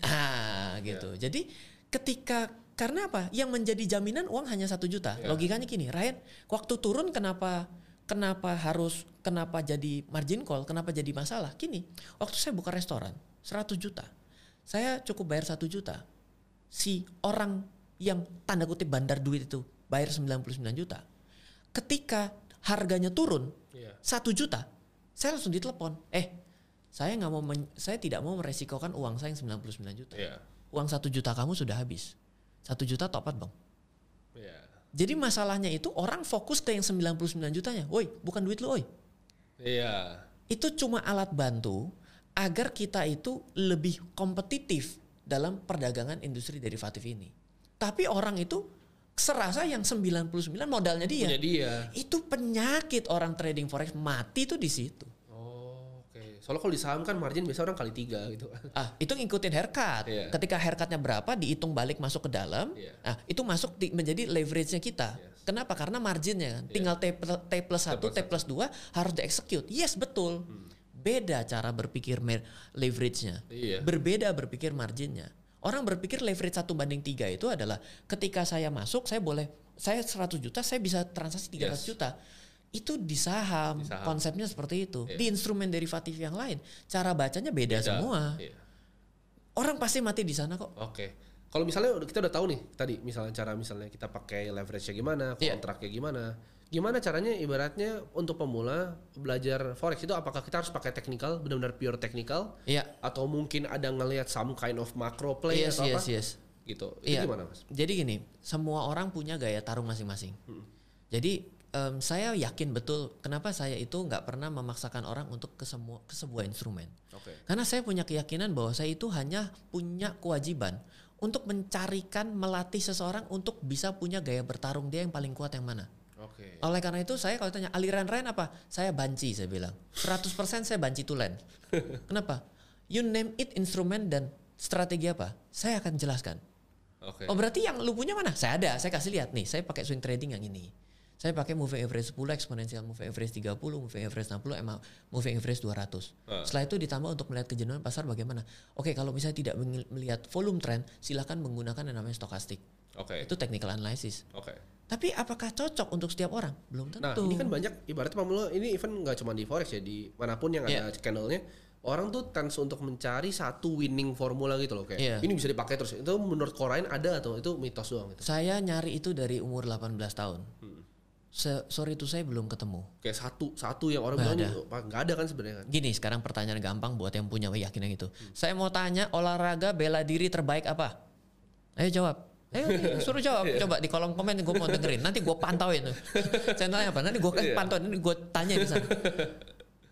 Speaker 1: Ah, gitu.
Speaker 2: Iya.
Speaker 1: Jadi ketika karena apa? Yang menjadi jaminan uang hanya satu juta.
Speaker 2: Ya.
Speaker 1: Logikanya gini, Ryan, waktu turun kenapa kenapa harus kenapa jadi margin call? Kenapa jadi masalah? Gini, waktu saya buka restoran 100 juta, saya cukup bayar satu juta. Si orang yang tanda kutip bandar duit itu bayar 99 juta. Ketika harganya turun
Speaker 2: Iya.
Speaker 1: satu juta, saya langsung ditelepon. Eh, saya nggak mau, men- saya tidak mau meresikokan uang saya yang 99 juta.
Speaker 2: Iya.
Speaker 1: Uang satu juta kamu sudah habis. Satu juta topat bang.
Speaker 2: Iya.
Speaker 1: Jadi masalahnya itu orang fokus ke yang 99 jutanya. Woi, bukan duit lu, woi.
Speaker 2: Iya.
Speaker 1: Itu cuma alat bantu agar kita itu lebih kompetitif dalam perdagangan industri derivatif ini. Tapi orang itu serasa yang 99 modalnya dia.
Speaker 2: Punya dia.
Speaker 1: Itu penyakit orang trading forex mati tuh di situ.
Speaker 2: Oh, oke. Soalnya kalau di saham kan margin biasa orang kali tiga gitu.
Speaker 1: Ah, itu ngikutin haircut.
Speaker 2: Iya.
Speaker 1: Ketika haircutnya berapa, dihitung balik masuk ke dalam.
Speaker 2: Iya.
Speaker 1: Ah, itu masuk di- menjadi leverage-nya kita.
Speaker 2: Yes.
Speaker 1: Kenapa? Karena marginnya kan. Tinggal T, T plus 1, T
Speaker 2: plus
Speaker 1: 2 harus di-execute. Yes, betul. Beda cara berpikir leverage-nya.
Speaker 2: Iya.
Speaker 1: Berbeda berpikir marginnya. Orang berpikir leverage 1 banding 3 itu adalah ketika saya masuk, saya boleh, saya 100 juta, saya bisa transaksi 300
Speaker 2: Yes.
Speaker 1: juta. Itu di saham,
Speaker 2: Di saham.
Speaker 1: konsepnya seperti itu.
Speaker 2: Iya.
Speaker 1: Di instrumen derivatif yang lain, cara bacanya beda,
Speaker 2: Beda.
Speaker 1: semua.
Speaker 2: Iya.
Speaker 1: Orang pasti mati di sana kok.
Speaker 2: Oke. Kalau misalnya kita udah tahu nih tadi misalnya cara misalnya kita pakai leverage-nya gimana,
Speaker 1: Iya.
Speaker 2: kontraknya gimana. Gimana caranya ibaratnya untuk pemula belajar forex itu apakah kita harus pakai technical, benar-benar pure technical
Speaker 1: Iya.
Speaker 2: atau mungkin ada ngelihat some kind of macro play
Speaker 1: Yes,
Speaker 2: atau
Speaker 1: yes,
Speaker 2: apa?
Speaker 1: yes.
Speaker 2: Gitu. Itu
Speaker 1: Iya.
Speaker 2: gimana, Mas?
Speaker 1: Jadi gini, semua orang punya gaya tarung masing-masing. Jadi em, saya yakin betul kenapa saya itu nggak pernah memaksakan orang untuk ke semua ke sebuah instrumen.
Speaker 2: Oke.
Speaker 1: Karena saya punya keyakinan bahwa saya itu hanya punya kewajiban untuk mencarikan melatih seseorang untuk bisa punya gaya bertarung dia yang paling kuat yang mana.
Speaker 2: Oke.
Speaker 1: Oleh karena itu saya kalau tanya aliran Ren apa? Saya banci saya bilang. 100% saya banci tulen. Kenapa? You name it instrumen dan strategi apa? Saya akan jelaskan.
Speaker 2: Oke.
Speaker 1: Oh berarti yang lu punya mana? Saya ada, saya kasih lihat nih. Saya pakai swing trading yang ini. Saya pakai moving average 10, exponential moving average 30, moving average 60, emang moving average 200.
Speaker 2: Ah.
Speaker 1: Setelah itu ditambah untuk melihat kejenuhan pasar bagaimana. Oke, kalau misalnya tidak melihat volume trend, silakan menggunakan yang namanya stokastik.
Speaker 2: Oke.
Speaker 1: Itu technical analysis.
Speaker 2: Oke.
Speaker 1: Tapi apakah cocok untuk setiap orang? Belum tentu.
Speaker 2: Nah, ini kan banyak ibaratnya pemula ini even nggak cuma di forex ya di mana pun yang
Speaker 1: Iya.
Speaker 2: ada candlenya orang tuh tends untuk mencari satu winning formula gitu loh kayak
Speaker 1: Iya.
Speaker 2: ini bisa dipakai terus. Itu menurut Korain ada atau itu mitos doang gitu.
Speaker 1: Saya nyari itu dari umur 18 tahun.
Speaker 2: Hmm.
Speaker 1: Se- sorry itu saya belum ketemu.
Speaker 2: Kayak satu satu yang orang bilang "Pak, nggak ada kan sebenarnya kan.
Speaker 1: Gini sekarang pertanyaan gampang buat yang punya keyakinan itu.
Speaker 2: Hmm.
Speaker 1: Saya mau tanya olahraga bela diri terbaik apa? Ayo jawab. Ayo suruh jawab.
Speaker 2: Iya.
Speaker 1: Coba di kolom komen gue mau dengerin. Nanti gue pantauin. Channelnya apa? Nanti gue
Speaker 2: Iya.
Speaker 1: pantau. Nanti gue tanya di sana.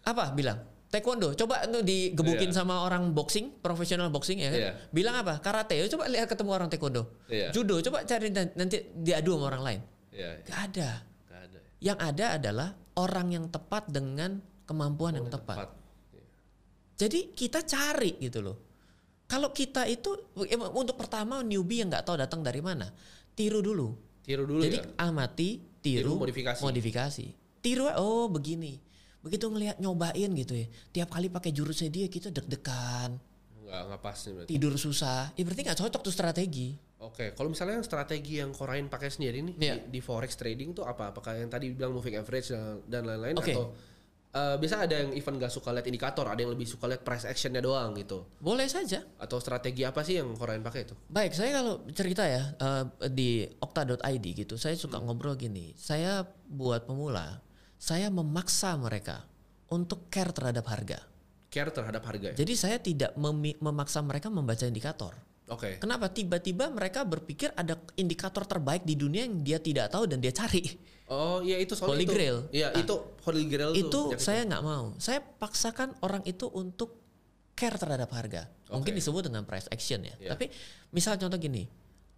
Speaker 1: Apa? Bilang. Taekwondo. Coba itu digebukin
Speaker 2: Iya.
Speaker 1: sama orang boxing, profesional boxing ya kan?
Speaker 2: Iya.
Speaker 1: Bilang apa? Karate. Coba lihat ketemu orang taekwondo.
Speaker 2: Iya.
Speaker 1: Judo. Coba cari nan- nanti diadu sama orang lain.
Speaker 2: Iya, iya.
Speaker 1: Gak ada.
Speaker 2: Nggak ada.
Speaker 1: Yang ada adalah orang yang tepat dengan kemampuan yang tepat.
Speaker 2: Tepat. Iya.
Speaker 1: Jadi kita cari gitu loh. Kalau kita itu ya, untuk pertama newbie yang nggak tahu datang dari mana, tiru dulu.
Speaker 2: Tiru dulu
Speaker 1: Jadi
Speaker 2: ya.
Speaker 1: amati, tiru,
Speaker 2: Tiru, modifikasi.
Speaker 1: modifikasi. Tiru oh begini. Begitu ngelihat nyobain gitu ya. Tiap kali pakai jurusnya dia kita deg-degan,
Speaker 2: Nggak nggak pas nih berarti.
Speaker 1: tidur susah. Ya berarti nggak cocok tuh strategi.
Speaker 2: Oke, kalau misalnya yang strategi yang Korain pakai sendiri nih
Speaker 1: Iya.
Speaker 2: di, di forex trading tuh apa? Apakah yang tadi bilang moving average dan- lain-lain
Speaker 1: Oke.
Speaker 2: atau eh, biasa ada yang even gak suka lihat indikator, ada yang lebih suka lihat price actionnya doang gitu.
Speaker 1: Boleh saja.
Speaker 2: Atau strategi apa sih yang Korain pakai itu?
Speaker 1: Baik, saya kalau cerita ya eh, di okta.id gitu, saya suka
Speaker 2: Hmm.
Speaker 1: ngobrol gini. Saya buat pemula, saya memaksa mereka untuk care terhadap harga.
Speaker 2: Care terhadap harga ya?
Speaker 1: Jadi saya tidak memi- memaksa mereka membaca indikator.
Speaker 2: Oke.
Speaker 1: Kenapa? Tiba-tiba mereka berpikir ada indikator terbaik di dunia yang dia tidak tahu dan dia cari.
Speaker 2: Oh iya itu
Speaker 1: Holy
Speaker 2: itu.
Speaker 1: Grail.
Speaker 2: Iya itu Holy Grail
Speaker 1: itu
Speaker 2: penyakit
Speaker 1: saya nggak mau. Saya paksakan orang itu untuk care terhadap harga. Mungkin
Speaker 2: Oke.
Speaker 1: disebut dengan price action ya.
Speaker 2: Iya.
Speaker 1: Tapi misal contoh gini,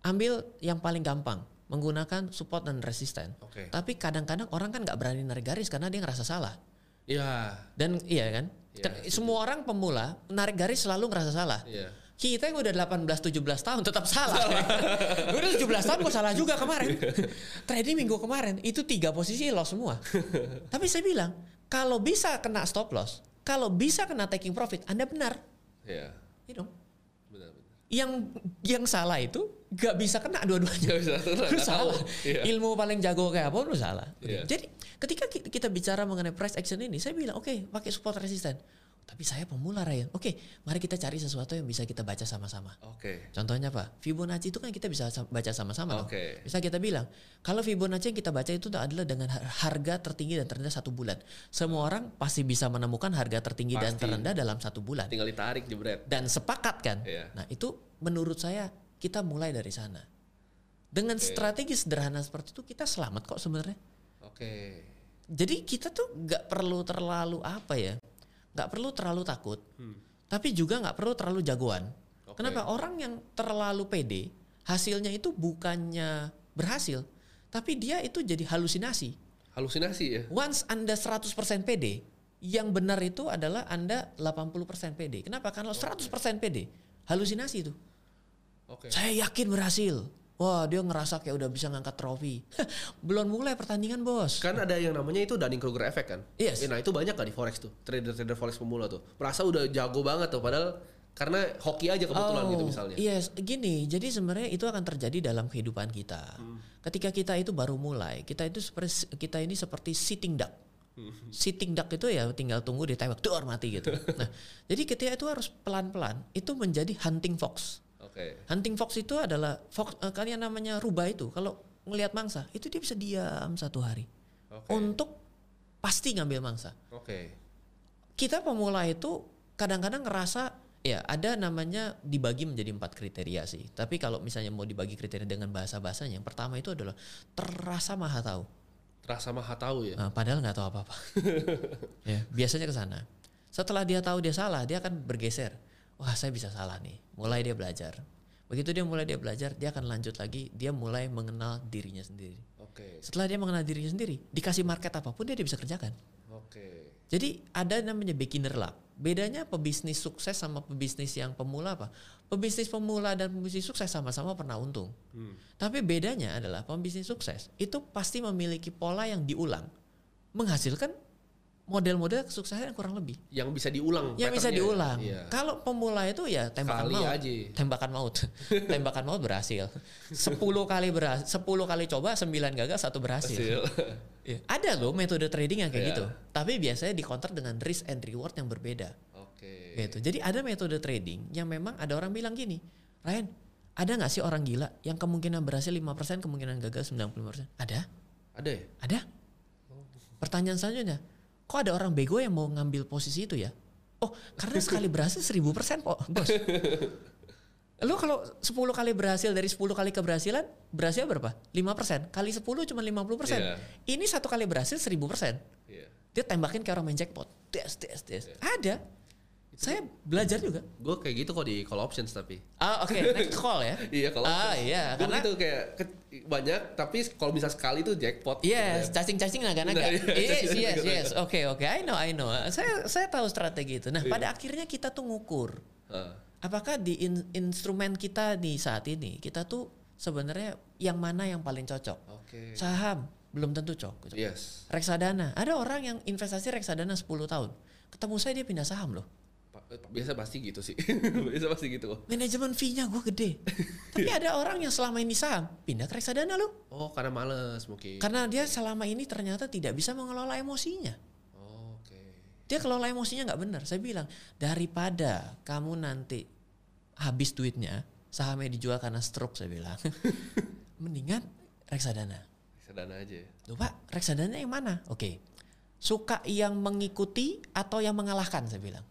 Speaker 1: ambil yang paling gampang, menggunakan support dan resisten.
Speaker 2: Oke.
Speaker 1: Tapi kadang-kadang orang kan nggak berani narik garis karena dia ngerasa salah.
Speaker 2: Iya.
Speaker 1: Dan iya kan?
Speaker 2: Iya,
Speaker 1: Kan semua orang pemula narik garis selalu ngerasa salah.
Speaker 2: Iya.
Speaker 1: Kita yang udah 18 17 tahun tetap salah. Gue udah 17 tahun gue salah juga kemarin. Trading minggu kemarin itu tiga posisi loss semua. Tapi saya bilang, kalau bisa kena stop loss, kalau bisa kena taking profit, Anda benar.
Speaker 2: Iya.
Speaker 1: Iya dong.
Speaker 2: Benar benar.
Speaker 1: Yang yang salah itu gak bisa kena dua-duanya.
Speaker 2: Gak bisa kena,
Speaker 1: Lu salah.
Speaker 2: tahu. Iya.
Speaker 1: Ilmu paling jago kayak apa lu salah.
Speaker 2: Iya.
Speaker 1: Jadi ketika ki- kita bicara mengenai price action ini, saya bilang oke pakai support resisten. Tapi saya pemula Ryan. Oke, mari kita cari sesuatu yang bisa kita baca sama-sama.
Speaker 2: Oke.
Speaker 1: Contohnya apa? Fibonacci itu kan kita bisa sa- baca sama-sama.
Speaker 2: Oke.
Speaker 1: Bisa kita bilang, kalau Fibonacci yang kita baca itu adalah dengan har- harga tertinggi dan terendah satu bulan. Semua orang pasti bisa menemukan harga tertinggi dan
Speaker 2: Pasti.
Speaker 1: terendah dalam satu bulan.
Speaker 2: Tinggal ditarik jebret.
Speaker 1: Dan sepakat kan?
Speaker 2: Iya.
Speaker 1: Nah itu menurut saya kita mulai dari sana. Dengan
Speaker 2: Oke.
Speaker 1: strategi sederhana seperti itu kita selamat kok sebenarnya.
Speaker 2: Oke.
Speaker 1: Jadi kita tuh nggak perlu terlalu apa ya, nggak perlu terlalu takut,
Speaker 2: Hmm.
Speaker 1: tapi juga nggak perlu terlalu jagoan.
Speaker 2: Oke.
Speaker 1: Kenapa orang yang terlalu pede hasilnya itu bukannya berhasil, tapi dia itu jadi halusinasi.
Speaker 2: Halusinasi ya.
Speaker 1: Once anda 100% pede, yang benar itu adalah anda 80% pede. Kenapa? Karena 100% pede, halusinasi itu.
Speaker 2: Oke.
Speaker 1: Saya yakin berhasil. Wah dia ngerasa kayak udah bisa ngangkat trofi. Belum mulai pertandingan bos.
Speaker 2: Kan ada yang namanya itu Dunning-Kruger effect kan?
Speaker 1: Yes.
Speaker 2: Eh, Nah itu banyak kan di forex tuh, trader-trader forex pemula tuh. Merasa udah jago banget tuh, padahal karena hoki aja kebetulan gitu misalnya.
Speaker 1: Yes, gini. Jadi sebenarnya itu akan terjadi dalam kehidupan kita.
Speaker 2: Hmm.
Speaker 1: Ketika kita itu baru mulai, kita itu seperti kita ini seperti sitting duck.
Speaker 2: Hmm.
Speaker 1: Sitting duck itu ya tinggal tunggu ditewak dor mati gitu. Nah, jadi kita itu harus pelan-pelan itu menjadi hunting fox.
Speaker 2: Oke.
Speaker 1: Hunting fox itu adalah fox eh, kalian namanya rubah itu. Kalau ngelihat mangsa, itu dia bisa diam satu hari
Speaker 2: Oke.
Speaker 1: untuk pasti ngambil mangsa.
Speaker 2: Oke.
Speaker 1: Kita pemula itu kadang-kadang ngerasa ya ada namanya dibagi menjadi empat kriteria sih. Tapi kalau misalnya mau dibagi kriteria dengan bahasa bahasanya, yang pertama itu adalah terasa maha tahu.
Speaker 2: Terasa maha tahu ya.
Speaker 1: Nah, padahal nggak tahu apa-apa. ya, biasanya ke sana. Setelah dia tahu dia salah, dia akan bergeser. Wah, saya bisa salah nih. Mulai dia belajar. Begitu dia mulai dia belajar, dia akan lanjut lagi. Dia mulai mengenal dirinya sendiri.
Speaker 2: Oke.
Speaker 1: Setelah dia mengenal dirinya sendiri, dikasih market apa pun dia, dia bisa kerjakan.
Speaker 2: Oke.
Speaker 1: Jadi ada namanya beginner luck. Bedanya pebisnis sukses sama pebisnis yang pemula apa? Pebisnis pemula dan pebisnis sukses sama-sama pernah untung.
Speaker 2: Hmm.
Speaker 1: Tapi bedanya adalah pebisnis sukses itu pasti memiliki pola yang diulang. Menghasilkan model-model kesuksesan yang kurang lebih.
Speaker 2: Yang bisa diulang.
Speaker 1: Yang bisa diulang.
Speaker 2: Iya.
Speaker 1: Kalau pemula itu ya tembakan
Speaker 2: Sekali
Speaker 1: maut.
Speaker 2: aja.
Speaker 1: Tembakan maut. tembakan maut berhasil. 10 kali berhasil, 10 kali coba 9 gagal, satu berhasil.
Speaker 2: Hasil.
Speaker 1: Iya. Ada loh metode trading yang kayak
Speaker 2: Iya.
Speaker 1: gitu. Tapi biasanya di counter dengan risk and reward yang berbeda.
Speaker 2: Oke.
Speaker 1: Gitu. Jadi ada metode trading yang memang ada orang bilang gini, Ryan, ada nggak sih orang gila yang kemungkinan berhasil 5%, kemungkinan gagal 95%? Ada?
Speaker 2: Ada ya?
Speaker 1: Ada. Pertanyaan selanjutnya, kok ada orang bego yang mau ngambil posisi itu ya? Oh, karena sekali berhasil 1000% kok, bos. Lu kalau 10 kali berhasil dari 10 kali keberhasilan, berhasil berapa? 5%. Kali 10 cuma 50%.
Speaker 2: Iya.
Speaker 1: Ini satu kali berhasil 1000%.
Speaker 2: Iya.
Speaker 1: Dia tembakin kayak orang main jackpot. Des, des, des. Ada. Saya belajar juga.
Speaker 2: Gue kayak gitu kok di call options tapi.
Speaker 1: Ah, oke, next call ya.
Speaker 2: Iya kalau
Speaker 1: Ah, iya,
Speaker 2: Gue
Speaker 1: karena
Speaker 2: gitu kayak ke- banyak tapi kalau bisa sekali tuh jackpot.
Speaker 1: Yes,
Speaker 2: Gitu.
Speaker 1: cacing-cacing naga-naga.
Speaker 2: Nah, iya,
Speaker 1: yes, yes, yes. Oke, oke. I know, I know. Saya saya tahu strategi itu. Nah,
Speaker 2: Iya.
Speaker 1: pada akhirnya kita tuh ngukur
Speaker 2: Ah,
Speaker 1: apakah di in- instrumen kita di saat ini kita tuh sebenarnya yang mana yang paling cocok.
Speaker 2: Oke.
Speaker 1: Saham belum tentu cocok.
Speaker 2: Yes.
Speaker 1: Reksadana, ada orang yang investasi reksadana 10 tahun. Ketemu saya dia pindah saham loh.
Speaker 2: Biasa pasti gitu sih. Biasa pasti gitu kok.
Speaker 1: Manajemen fee-nya gue gede. Tapi ada orang yang selama ini saham pindah ke reksadana loh.
Speaker 2: Oh karena males mungkin.
Speaker 1: Karena dia selama ini ternyata tidak bisa mengelola emosinya.
Speaker 2: Oh, Oke.
Speaker 1: Dia kelola emosinya nggak benar. Saya bilang daripada kamu nanti habis duitnya sahamnya dijual karena stroke saya bilang. Mendingan reksadana.
Speaker 2: Sedana aja.
Speaker 1: Loh Pak, reksadana yang mana? Oke. Suka yang mengikuti atau yang mengalahkan saya bilang.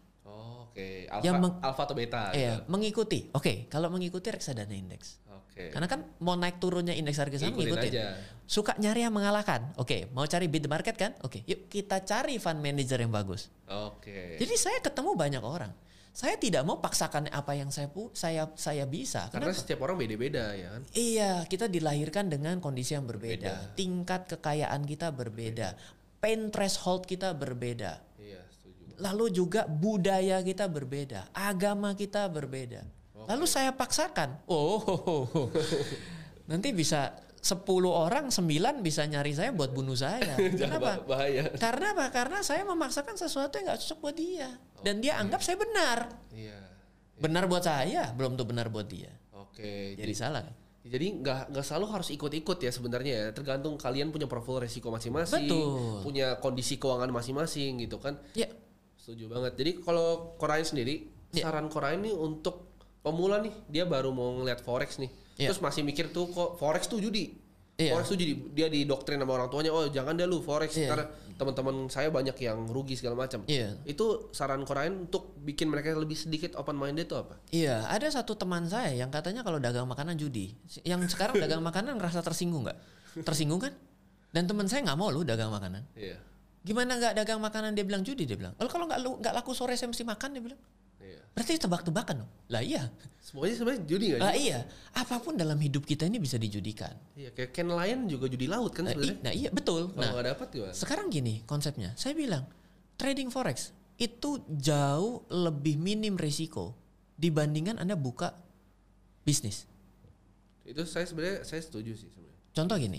Speaker 2: Oke. Alpha,
Speaker 1: Yang meng-
Speaker 2: alpha atau beta.
Speaker 1: Iya,
Speaker 2: gitu.
Speaker 1: mengikuti. Oke, kalau mengikuti reksadana indeks.
Speaker 2: Oke.
Speaker 1: Karena kan mau naik turunnya indeks harga saham
Speaker 2: Ikutin
Speaker 1: ngikutin.
Speaker 2: aja.
Speaker 1: Suka nyari yang mengalahkan. Oke, mau cari beat the market kan? Oke, yuk kita cari fund manager yang bagus.
Speaker 2: Oke.
Speaker 1: Jadi saya ketemu banyak orang. saya tidak mau paksakan apa yang saya pu saya saya bisa.
Speaker 2: Karena
Speaker 1: Kenapa?
Speaker 2: setiap orang beda-beda ya kan.
Speaker 1: Iya, kita dilahirkan dengan kondisi yang berbeda. Tingkat kekayaan kita berbeda. Pain threshold kita berbeda.
Speaker 2: Iya.
Speaker 1: Lalu juga budaya kita berbeda, agama kita berbeda. Lalu saya paksakan. Oh, ho, ho, ho. nanti bisa 10 orang, 9 bisa nyari saya buat bunuh saya. Kenapa?
Speaker 2: Bah- bahaya.
Speaker 1: Karena apa? Karena saya memaksakan sesuatu yang nggak cocok buat dia. Dan dia anggap saya benar.
Speaker 2: Iya.
Speaker 1: Benar buat saya, belum tuh benar buat dia.
Speaker 2: Oke.
Speaker 1: Jadi salah.
Speaker 2: Jadi nggak nggak selalu harus ikut-ikut ya sebenarnya ya. Tergantung kalian punya profil resiko masing-masing, punya kondisi keuangan masing-masing gitu kan.
Speaker 1: Ya,
Speaker 2: Setuju banget. Jadi kalau Korain sendiri,
Speaker 1: Ya.
Speaker 2: saran Korain nih untuk pemula nih, dia baru mau ngeliat forex nih,
Speaker 1: Ya.
Speaker 2: terus masih mikir tuh kok forex tuh judi.
Speaker 1: Iya.
Speaker 2: Forex tuh judi. Dia didoktrin sama orang tuanya, oh jangan deh lu forex
Speaker 1: Iya.
Speaker 2: karena teman-teman saya banyak yang rugi segala macam.
Speaker 1: Iya.
Speaker 2: Itu saran Korain untuk bikin mereka lebih sedikit open minded tuh apa?
Speaker 1: Iya, ada satu teman saya yang katanya kalau dagang makanan judi. Yang sekarang dagang makanan ngerasa tersinggung nggak? Tersinggung kan? Dan teman saya nggak mau lu dagang makanan.
Speaker 2: Iya.
Speaker 1: Gimana nggak dagang makanan dia bilang judi dia bilang. Lalu kalau nggak laku sore saya mesti makan dia bilang.
Speaker 2: Iya.
Speaker 1: Berarti tebak-tebakan dong. Lah iya.
Speaker 2: Semuanya sebenarnya judi nggak?
Speaker 1: Lah iya. Apa pun dalam hidup kita ini bisa dijudikan.
Speaker 2: Iya, kayak Ken Lion juga judi laut kan
Speaker 1: Nah,
Speaker 2: sebenarnya.
Speaker 1: nah iya betul.
Speaker 2: Kalau
Speaker 1: Nah,
Speaker 2: nggak dapat gimana?
Speaker 1: sekarang gini konsepnya. Saya bilang trading forex itu jauh lebih minim risiko dibandingkan Anda buka bisnis.
Speaker 2: Itu saya sebenarnya saya setuju sih sebenarnya.
Speaker 1: Contoh gini.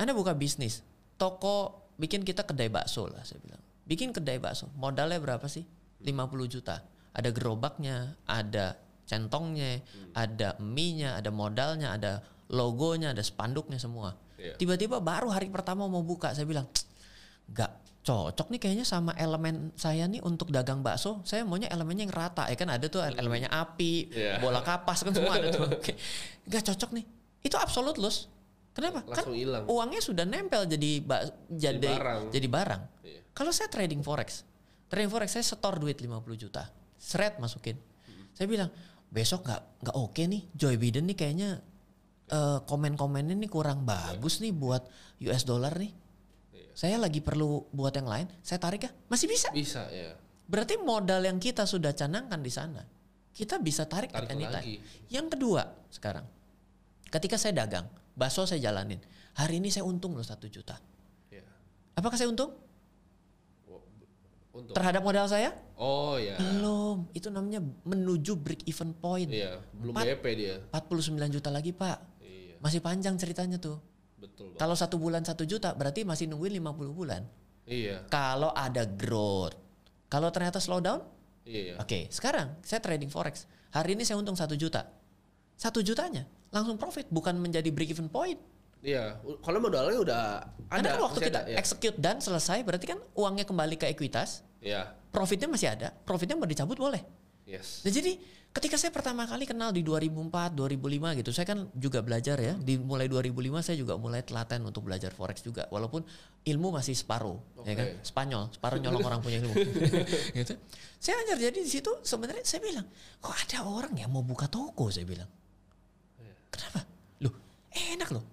Speaker 1: Anda buka bisnis, toko bikin kita kedai bakso lah saya bilang. Bikin kedai bakso, modalnya berapa sih? 50 juta. Ada gerobaknya, ada centongnya, ada mie-nya, ada modalnya, ada logonya, ada spanduknya semua.
Speaker 2: Iya.
Speaker 1: Tiba-tiba baru hari pertama mau buka, saya bilang, nggak cocok nih kayaknya sama elemen saya nih untuk dagang bakso. Saya maunya elemennya yang rata, ya kan ada tuh elemennya api,
Speaker 2: Iya.
Speaker 1: bola kapas kan semua ada tuh. Oke, nggak cocok nih. Itu absolut loss. Kenapa?
Speaker 2: Langsung
Speaker 1: kan
Speaker 2: hilang.
Speaker 1: uangnya sudah nempel jadi ba- jadi
Speaker 2: barang.
Speaker 1: jadi barang.
Speaker 2: Iya.
Speaker 1: Kalau saya trading forex, trading forex saya setor duit 50 juta, seret masukin. Saya bilang besok nggak nggak oke nih, Joe Biden nih kayaknya eh, komen-komennya nih kurang bagus nih buat US dollar nih.
Speaker 2: Iya.
Speaker 1: Saya lagi perlu buat yang lain, saya tarik ya, masih bisa.
Speaker 2: Bisa ya.
Speaker 1: Berarti modal yang kita sudah canangkan di sana, kita bisa tarik,
Speaker 2: Tarik
Speaker 1: at anytime.
Speaker 2: lagi.
Speaker 1: Yang kedua sekarang, ketika saya dagang, bakso saya jalanin, hari ini saya untung loh satu juta.
Speaker 2: Iya.
Speaker 1: Apakah saya untung
Speaker 2: Untuk.
Speaker 1: terhadap modal saya?
Speaker 2: Oh ya.
Speaker 1: Belum. Itu namanya menuju break even point.
Speaker 2: Iya, belum
Speaker 1: Empat.
Speaker 2: BP dia.
Speaker 1: 49 juta lagi pak.
Speaker 2: Iya,
Speaker 1: Masih panjang ceritanya tuh.
Speaker 2: betul Bang.
Speaker 1: Kalau satu bulan satu juta berarti masih nungguin 50 bulan.
Speaker 2: Iya,
Speaker 1: Kalau ada growth. Kalau ternyata slow down,
Speaker 2: iya.
Speaker 1: oke. Sekarang saya trading forex. Hari ini saya untung satu juta. Satu jutanya langsung profit, bukan menjadi break even point.
Speaker 2: Iya, kalau modalnya udah ada.
Speaker 1: Karena kan waktu kita
Speaker 2: ada, ya.
Speaker 1: execute dan selesai, berarti kan uangnya kembali ke ekuitas,
Speaker 2: Iya,
Speaker 1: profitnya masih ada, profitnya mau dicabut boleh.
Speaker 2: yes.
Speaker 1: Nah jadi ketika saya pertama kali kenal di 2004, 2005 gitu, saya kan juga belajar ya. Di mulai 2005 saya juga mulai telaten untuk belajar forex juga, walaupun ilmu masih separuh, ya kan? Spanyol, separuh nyolong orang punya ilmu. gitu. Saya ajar jadi di situ sebenarnya saya bilang, kok ada orang yang mau buka toko saya bilang. Kenapa? Loh, enak loh.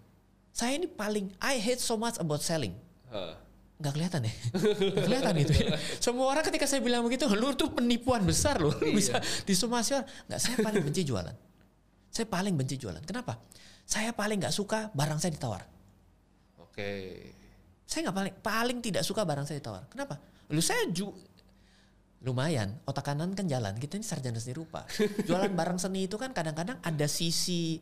Speaker 1: Saya ini paling I hate so much about selling.
Speaker 2: Hah.
Speaker 1: nggak kelihatan ya? Nggak kelihatan itu ya. semua orang ketika saya bilang begitu lu tuh penipuan besar loh. Lu bisa disomasi orang. Nggak saya paling benci jualan. Saya paling benci jualan. Kenapa? Saya paling nggak suka barang saya ditawar.
Speaker 2: Oke.
Speaker 1: saya nggak paling paling tidak suka barang saya ditawar. Kenapa? Lu saya ju lumayan otak kanan kan jalan. Kita ini sarjana seni rupa. Jualan barang seni itu kan kadang-kadang ada sisi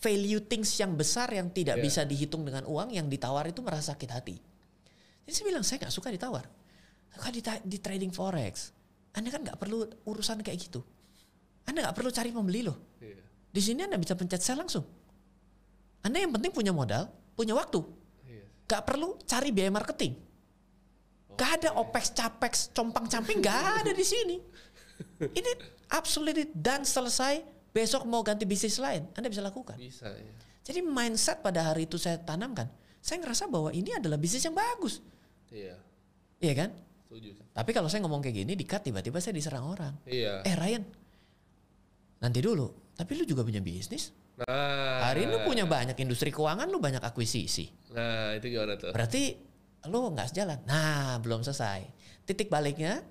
Speaker 1: value things yang besar yang tidak
Speaker 2: Iya.
Speaker 1: bisa dihitung dengan uang yang ditawar itu merasa sakit hati jadi saya bilang saya nggak suka ditawar suka di, di trading forex anda kan nggak perlu urusan kayak gitu anda nggak perlu cari pembeli loh
Speaker 2: Iya.
Speaker 1: di sini anda bisa pencet sell langsung anda yang penting punya modal punya waktu
Speaker 2: Iya.
Speaker 1: Gak perlu cari biaya marketing. Gak ada opex, capex, compang camping, gak ada di sini. Ini absolutely done selesai. Besok mau ganti bisnis lain, Anda bisa lakukan.
Speaker 2: Bisa ya.
Speaker 1: Jadi mindset pada hari itu saya tanamkan. Saya ngerasa bahwa ini adalah bisnis yang bagus.
Speaker 2: Iya.
Speaker 1: Iya kan?
Speaker 2: Setuju.
Speaker 1: Tapi kalau saya ngomong kayak gini, dikat tiba-tiba saya diserang orang.
Speaker 2: Iya.
Speaker 1: Eh Ryan, nanti dulu. Tapi lu juga punya bisnis.
Speaker 2: Nah.
Speaker 1: Hari ini lu punya banyak industri keuangan, lu banyak akuisisi.
Speaker 2: Nah, itu gimana tuh?
Speaker 1: Berarti lu nggak sejalan. Nah, belum selesai. Titik baliknya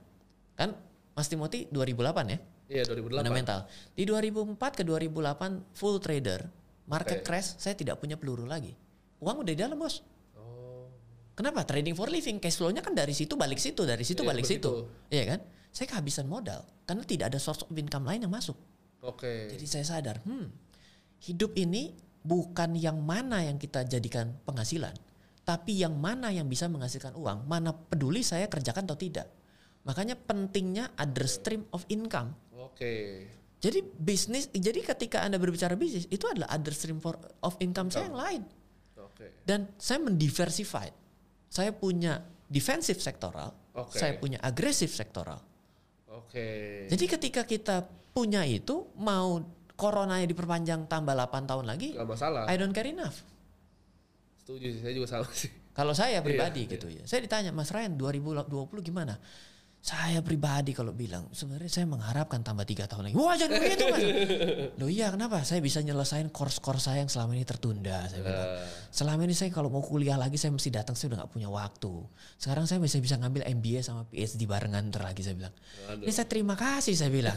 Speaker 1: kan Mas Timothy 2008 ya.
Speaker 2: Iya 2008.
Speaker 1: Fundamental. Di 2004 ke 2008 full trader, market
Speaker 2: Oke.
Speaker 1: crash, saya tidak punya peluru lagi. Uang udah di dalam, Bos.
Speaker 2: Oh.
Speaker 1: Kenapa? Trading for living, cash flow-nya kan dari situ balik situ, dari situ
Speaker 2: Iya,
Speaker 1: balik
Speaker 2: begitu.
Speaker 1: situ. Iya kan? Saya kehabisan modal karena tidak ada source of income lain yang masuk.
Speaker 2: Oke.
Speaker 1: Jadi saya sadar, hmm, hidup ini bukan yang mana yang kita jadikan penghasilan, tapi yang mana yang bisa menghasilkan uang. Mana peduli saya kerjakan atau tidak. Makanya pentingnya other stream of income.
Speaker 2: Oke.
Speaker 1: Jadi bisnis, jadi ketika anda berbicara bisnis itu adalah other stream for, of income saya yang lain.
Speaker 2: Oke.
Speaker 1: Dan saya mendiversify. Saya punya defensive sektoral,
Speaker 2: Oke.
Speaker 1: saya punya agresif sektoral.
Speaker 2: Oke.
Speaker 1: Jadi ketika kita punya itu mau coronanya diperpanjang tambah 8 tahun lagi,
Speaker 2: Gak masalah.
Speaker 1: I don't care enough.
Speaker 2: Setuju sih, saya juga sama sih.
Speaker 1: Kalau saya pribadi
Speaker 2: Iya,
Speaker 1: gitu ya. Saya ditanya, "Mas Ryan 2020 gimana?" Saya pribadi kalau bilang, sebenarnya saya mengharapkan tambah tiga tahun lagi. Wah jangan begitu mas. Loh iya kenapa? Saya bisa nyelesain course-course saya yang selama ini tertunda. Saya bilang.
Speaker 2: Eh,
Speaker 1: Selama ini saya kalau mau kuliah lagi saya mesti datang saya udah nggak punya waktu. Sekarang saya bisa bisa ngambil MBA sama PhD barengan ntar lagi saya bilang.
Speaker 2: Aduh.
Speaker 1: Ini saya terima kasih saya bilang.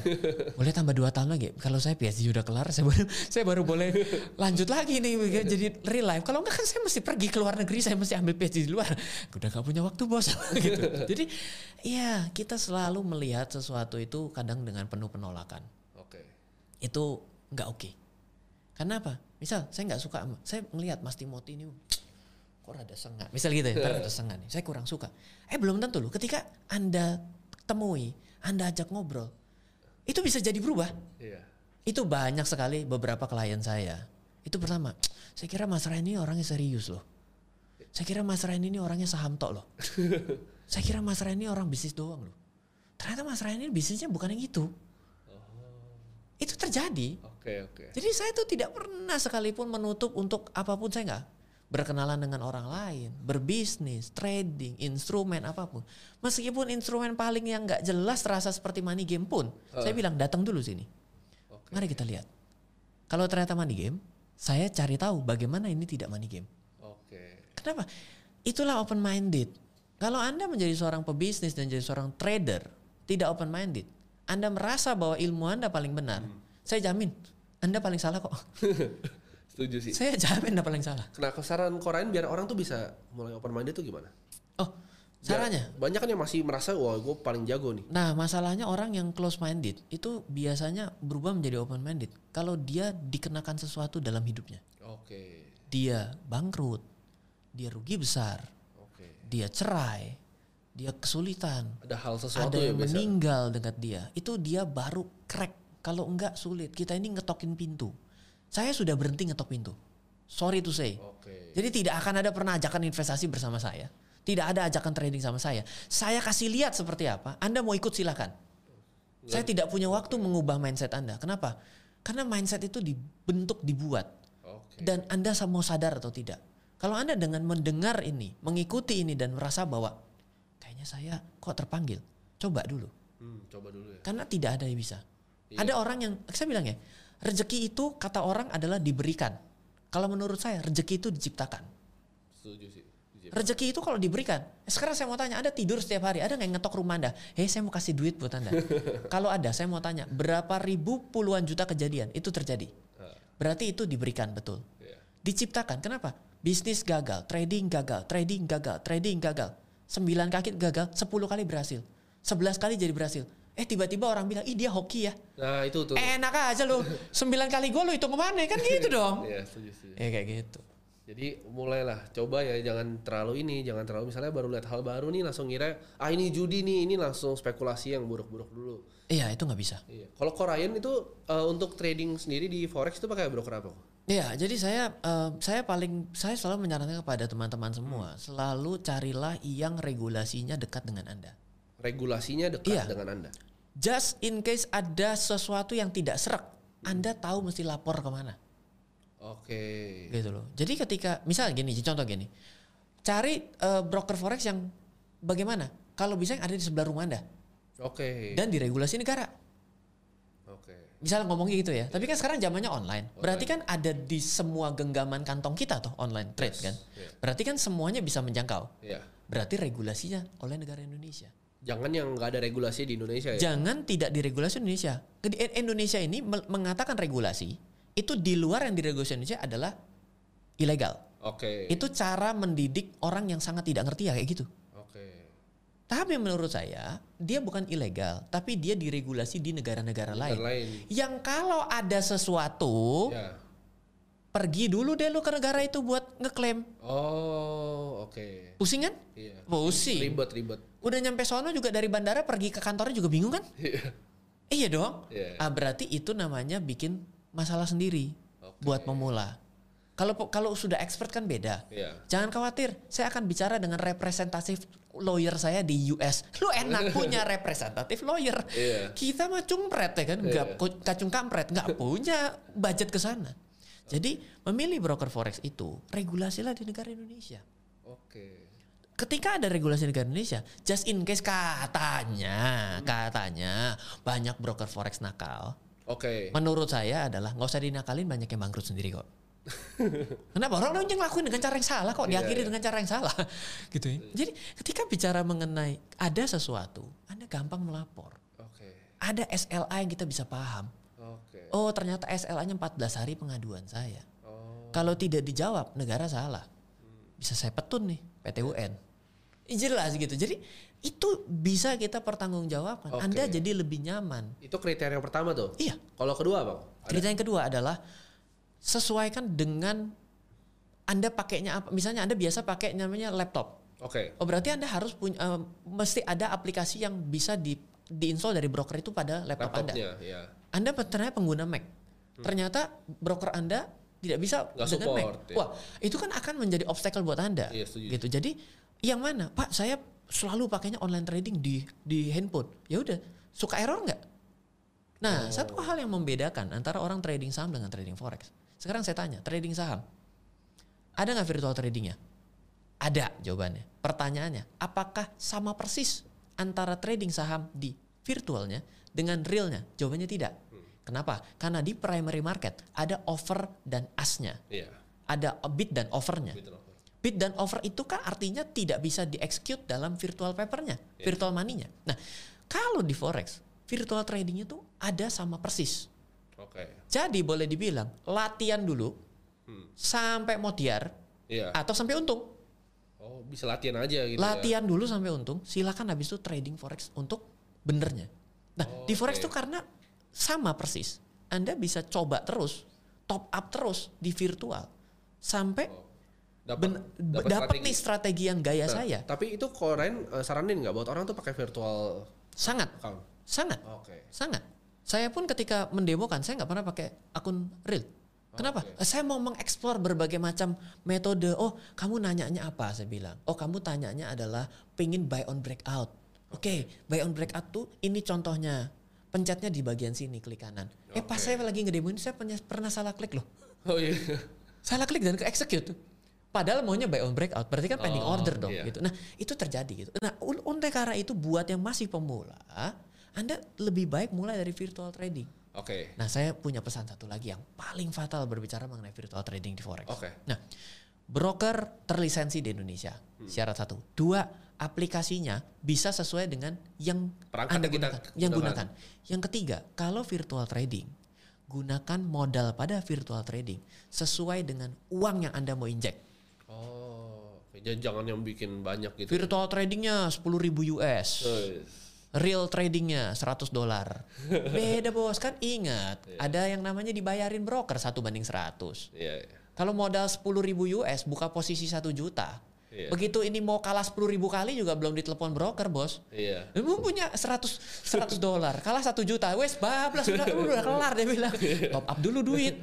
Speaker 1: boleh tambah dua tahun lagi. Kalau saya PhD udah kelar saya baru saya baru boleh lanjut lagi nih jadi real life. Kalau enggak kan saya mesti pergi ke luar negeri saya mesti ambil PhD di luar. Udah nggak punya waktu bos gitu. Jadi ya kita selalu melihat sesuatu itu kadang dengan penuh penolakan
Speaker 2: Oke.
Speaker 1: itu nggak oke. Karena apa? Misal saya nggak suka, saya melihat Mas Timothy ini kok rada sengak. Misal gitu ya, rada sengak nih. Saya kurang suka. Eh belum tentu loh. Ketika anda temui, anda ajak ngobrol, itu bisa jadi berubah.
Speaker 2: Iya.
Speaker 1: Itu banyak sekali beberapa klien saya. Itu pertama, saya kira Mas Ryan ini orangnya serius loh. Saya kira Mas Ryan ini orangnya saham tok loh. saya kira Mas ini orang bisnis doang loh. Ternyata Mas ini bisnisnya bukan yang itu. Itu terjadi.
Speaker 2: Oke oke.
Speaker 1: Jadi saya tuh tidak pernah sekalipun menutup untuk apa pun saya nggak berkenalan dengan orang lain, berbisnis, trading, instrumen apa pun. Meskipun instrumen paling yang nggak jelas terasa seperti money game pun, saya bilang datang dulu sini.
Speaker 2: Oke.
Speaker 1: Mari kita lihat. Kalau ternyata money game, saya cari tahu bagaimana ini tidak money game.
Speaker 2: Oke.
Speaker 1: Kenapa? Itulah open minded. Kalau Anda menjadi seorang pebisnis dan jadi seorang trader, tidak open minded, Anda merasa bahwa ilmu Anda paling benar, saya jamin Anda paling salah kok.
Speaker 2: Setuju sih.
Speaker 1: saya jamin Anda paling salah.
Speaker 2: Nah kesaran Korean biar orang tuh bisa mulai open minded tuh gimana?
Speaker 1: Oh, caranya?
Speaker 2: Banyak kan yang masih merasa wah gue paling jago nih.
Speaker 1: Nah, masalahnya orang yang close minded itu biasanya berubah menjadi open minded kalau dia dikenakan sesuatu dalam hidupnya.
Speaker 2: Oke.
Speaker 1: Dia bangkrut, dia rugi besar. Dia cerai, dia kesulitan,
Speaker 2: Ada hal sesuatu
Speaker 1: ada
Speaker 2: yang
Speaker 1: yang
Speaker 2: bisa.
Speaker 1: meninggal dekat dia. Itu dia baru crack. Kalau enggak sulit. Kita ini ngetokin pintu. Saya sudah berhenti ngetok pintu. Sorry to say.
Speaker 2: Oke.
Speaker 1: Jadi tidak akan ada pernah ajakan investasi bersama saya. Tidak ada ajakan trading sama saya. Saya kasih lihat seperti apa. Anda mau ikut silahkan. Saya tidak punya waktu mengubah mindset Anda. Kenapa? Karena mindset itu dibentuk, dibuat.
Speaker 2: Oke.
Speaker 1: Dan Anda mau sadar atau tidak. Kalau Anda dengan mendengar ini, mengikuti ini dan merasa bahwa kayaknya saya kok terpanggil. Coba dulu.
Speaker 2: Hmm, coba dulu ya.
Speaker 1: Karena tidak ada yang bisa.
Speaker 2: Iya.
Speaker 1: Ada orang yang, saya bilang ya, rezeki itu kata orang adalah diberikan. Kalau menurut saya, rezeki itu diciptakan.
Speaker 2: Setuju sih.
Speaker 1: Rezeki itu kalau diberikan. Eh, Sekarang saya mau tanya, ada tidur setiap hari, ada nggak ngetok rumah anda? Hei, saya mau kasih duit buat anda. kalau ada, saya mau tanya, berapa ribu puluhan juta kejadian itu terjadi?
Speaker 2: Ah,
Speaker 1: Berarti itu diberikan betul.
Speaker 2: iya.
Speaker 1: Diciptakan. Kenapa? Bisnis gagal, trading gagal, trading gagal, trading gagal. Sembilan kaki gagal, sepuluh kali berhasil. Sebelas kali jadi berhasil. Eh tiba-tiba orang bilang, ih dia hoki ya.
Speaker 2: Nah itu tuh.
Speaker 1: Enak aja lu. Sembilan kali gol lu hitung ke mana? Kan gitu dong.
Speaker 2: Iya setuju setuju.
Speaker 1: Ya kayak gitu.
Speaker 2: Jadi mulailah coba ya jangan terlalu ini, jangan terlalu misalnya baru lihat hal baru nih langsung ngira ah ini judi nih, ini langsung spekulasi yang buruk-buruk dulu.
Speaker 1: Iya itu nggak bisa.
Speaker 2: Iya. Kalau Korean itu eh, untuk trading sendiri di forex itu pakai broker apa?
Speaker 1: Iya, jadi saya eh, saya paling saya selalu menyarankan kepada teman-teman semua selalu carilah yang regulasinya dekat dengan anda.
Speaker 2: Regulasinya dekat
Speaker 1: Iya.
Speaker 2: dengan anda.
Speaker 1: Just in case ada sesuatu yang tidak serak, anda tahu mesti lapor ke mana,
Speaker 2: Oke.
Speaker 1: gitu loh. Jadi ketika misal gini, contoh gini, cari eh, broker forex yang bagaimana? Kalau bisa yang ada di sebelah rumah anda
Speaker 2: Oke.
Speaker 1: dan diregulasi negara.
Speaker 2: Oke.
Speaker 1: Misal ngomongnya gitu ya. Tapi kan sekarang zamannya online. Berarti kan ada di semua genggaman kantong kita tuh online trade
Speaker 2: Yes,
Speaker 1: kan.
Speaker 2: iya.
Speaker 1: Berarti kan semuanya bisa menjangkau.
Speaker 2: Iya.
Speaker 1: Berarti regulasinya oleh negara Indonesia.
Speaker 2: Jangan yang nggak ada regulasi di Indonesia ya.
Speaker 1: Jangan tidak diregulasi Indonesia. Di Indonesia ini mengatakan regulasi itu di luar yang diregulasi Indonesia adalah ilegal.
Speaker 2: Oke.
Speaker 1: Itu cara mendidik orang yang sangat tidak ngerti ya kayak gitu.
Speaker 2: Oke.
Speaker 1: Tapi menurut saya dia bukan ilegal, tapi dia diregulasi di negara-negara lain.
Speaker 2: Lain.
Speaker 1: Yang kalau ada sesuatu
Speaker 2: Ya.
Speaker 1: pergi dulu deh lu ke negara itu buat ngeklaim.
Speaker 2: Oh, oke.
Speaker 1: Pusing kan?
Speaker 2: Iya.
Speaker 1: Pusing.
Speaker 2: Ribet ribet.
Speaker 1: Udah nyampe sono juga dari bandara pergi ke kantornya juga bingung kan?
Speaker 2: Iya.
Speaker 1: Iya dong.
Speaker 2: Iya.
Speaker 1: Ah, berarti itu namanya bikin masalah sendiri
Speaker 2: Oke.
Speaker 1: buat pemula. Kalau kalau sudah expert kan beda.
Speaker 2: Iya.
Speaker 1: Jangan khawatir, saya akan bicara dengan representatif lawyer saya di US. Lu enak punya representatif lawyer.
Speaker 2: Iya.
Speaker 1: Kita mah cumpret ya kan, nggak ko- kacung kampret, nggak punya budget ke sana. Jadi memilih broker forex itu regulasilah di negara Indonesia.
Speaker 2: Oke.
Speaker 1: Ketika ada regulasi di negara Indonesia, just in case katanya, katanya banyak broker forex nakal.
Speaker 2: Oke.
Speaker 1: Menurut saya adalah nggak usah dinakalin banyak yang bangkrut sendiri kok. Kenapa orang orang yang ngelakuin dengan cara yang salah kok
Speaker 2: Iya,
Speaker 1: diakhiri
Speaker 2: iya.
Speaker 1: dengan cara yang salah gitu ya. Jadi ketika bicara mengenai ada sesuatu, Anda gampang melapor.
Speaker 2: Oke.
Speaker 1: Ada SLA yang kita bisa paham.
Speaker 2: Oke.
Speaker 1: Oh, ternyata SLA-nya 14 hari pengaduan saya.
Speaker 2: Oh.
Speaker 1: Kalau tidak dijawab, negara salah. Bisa saya petun nih, PT UN. Jelas gitu. Jadi itu bisa kita pertanggungjawabkan.
Speaker 2: Oke.
Speaker 1: Anda jadi lebih nyaman.
Speaker 2: Itu kriteria yang pertama tuh.
Speaker 1: Iya.
Speaker 2: Kalau kedua, Bang? Ada?
Speaker 1: Cerita yang kedua adalah sesuaikan dengan Anda pakainya apa. Misalnya Anda biasa pakai namanya laptop.
Speaker 2: Oke.
Speaker 1: Oh berarti Anda harus punya eh, mesti ada aplikasi yang bisa di diinstal dari broker itu pada laptop Anda.
Speaker 2: Laptopnya, ya.
Speaker 1: Anda ternyata pengguna Mac. Ternyata broker Anda tidak bisa
Speaker 2: Nggak
Speaker 1: dengan Mac.
Speaker 2: support, ya.
Speaker 1: Wah, itu kan akan menjadi obstacle buat Anda.
Speaker 2: Iya, setuju.
Speaker 1: Gitu. Jadi yang mana? Pak, saya selalu pakainya online trading di di handphone. Ya udah, suka error nggak? Nah, satu hal yang membedakan antara orang trading saham dengan trading forex. Sekarang saya tanya, trading saham. Ada nggak virtual tradingnya? Ada jawabannya. Pertanyaannya, apakah sama persis antara trading saham di virtualnya dengan realnya? Jawabannya tidak. Kenapa? Karena di primary market ada offer dan asnya.
Speaker 2: Iya.
Speaker 1: Ada bid dan offernya.
Speaker 2: Gitu loh.
Speaker 1: Bid dan offer itu kan artinya tidak bisa di-execute dalam virtual papernya,
Speaker 2: Iya.
Speaker 1: virtual money-nya. Nah, kalau di forex, virtual tradingnya tuh ada sama persis.
Speaker 2: Oke.
Speaker 1: Jadi boleh dibilang latihan dulu
Speaker 2: Hmm.
Speaker 1: sampai modiar
Speaker 2: Iya.
Speaker 1: atau sampai untung.
Speaker 2: Oh, bisa latihan aja gitu ya.
Speaker 1: latihan dulu sampai untung, silakan habis itu trading forex untuk benernya. Nah, di forex tuh karena sama persis. Anda bisa coba terus, top up terus di virtual sampai
Speaker 2: Oh. Dapat dapat
Speaker 1: nih strategi yang gaya
Speaker 2: Nah,
Speaker 1: saya.
Speaker 2: Tapi itu Koren eh, saranin nggak buat orang tuh pakai virtual
Speaker 1: Sangat,
Speaker 2: account?
Speaker 1: sangat,
Speaker 2: Oke.
Speaker 1: sangat. Saya pun ketika mendemokan, saya nggak pernah pakai akun real. Kenapa?
Speaker 2: Oke.
Speaker 1: Saya mau mengeksplor berbagai macam metode. Oh, kamu nanyanya apa? Saya bilang. Oh, kamu tanyanya adalah pengen buy on breakout. Oke, buy on breakout tuh ini contohnya. Pencetnya di bagian sini klik kanan. Eh pas saya lagi ngedemoin saya pernah, pernah salah klik loh.
Speaker 2: Oh iya.
Speaker 1: Salah klik dan ke execute. Padahal maunya buy on breakout, berarti kan pending
Speaker 2: Oh,
Speaker 1: order dong
Speaker 2: iya.
Speaker 1: gitu. Nah, itu terjadi gitu. Nah, un- oleh karena itu buat yang masih pemula, Anda lebih baik mulai dari virtual trading.
Speaker 2: Oke.
Speaker 1: Nah, saya punya pesan satu lagi yang paling fatal berbicara mengenai virtual trading di forex.
Speaker 2: Oke.
Speaker 1: Nah, broker terlisensi di Indonesia.
Speaker 2: Hmm.
Speaker 1: Syarat satu. Dua, aplikasinya bisa sesuai dengan yang
Speaker 2: Perangkat
Speaker 1: Anda
Speaker 2: yang kita
Speaker 1: gunakan. Yang
Speaker 2: gunakan.
Speaker 1: gunakan. Yang ketiga, kalau virtual trading, gunakan modal pada virtual trading sesuai dengan uang yang Anda mau injek.
Speaker 2: Oh, oke. Jangan- yang bikin banyak gitu.
Speaker 1: Virtual tradingnya 10.000 ribu US.
Speaker 2: Eh,
Speaker 1: Real tradingnya 100 dolar. Beda bos kan ingat ada yang namanya dibayarin broker satu banding 100.
Speaker 2: Iya. iya.
Speaker 1: Kalau modal 10 ribu US buka posisi 1 juta.
Speaker 2: Iya.
Speaker 1: Begitu ini mau kalah 10 ribu kali juga belum ditelepon broker bos.
Speaker 2: Iya.
Speaker 1: Lu punya 100 100 dolar, kalah 1 juta, wes bablas udah, udah kelar dia bilang. Top up dulu duit.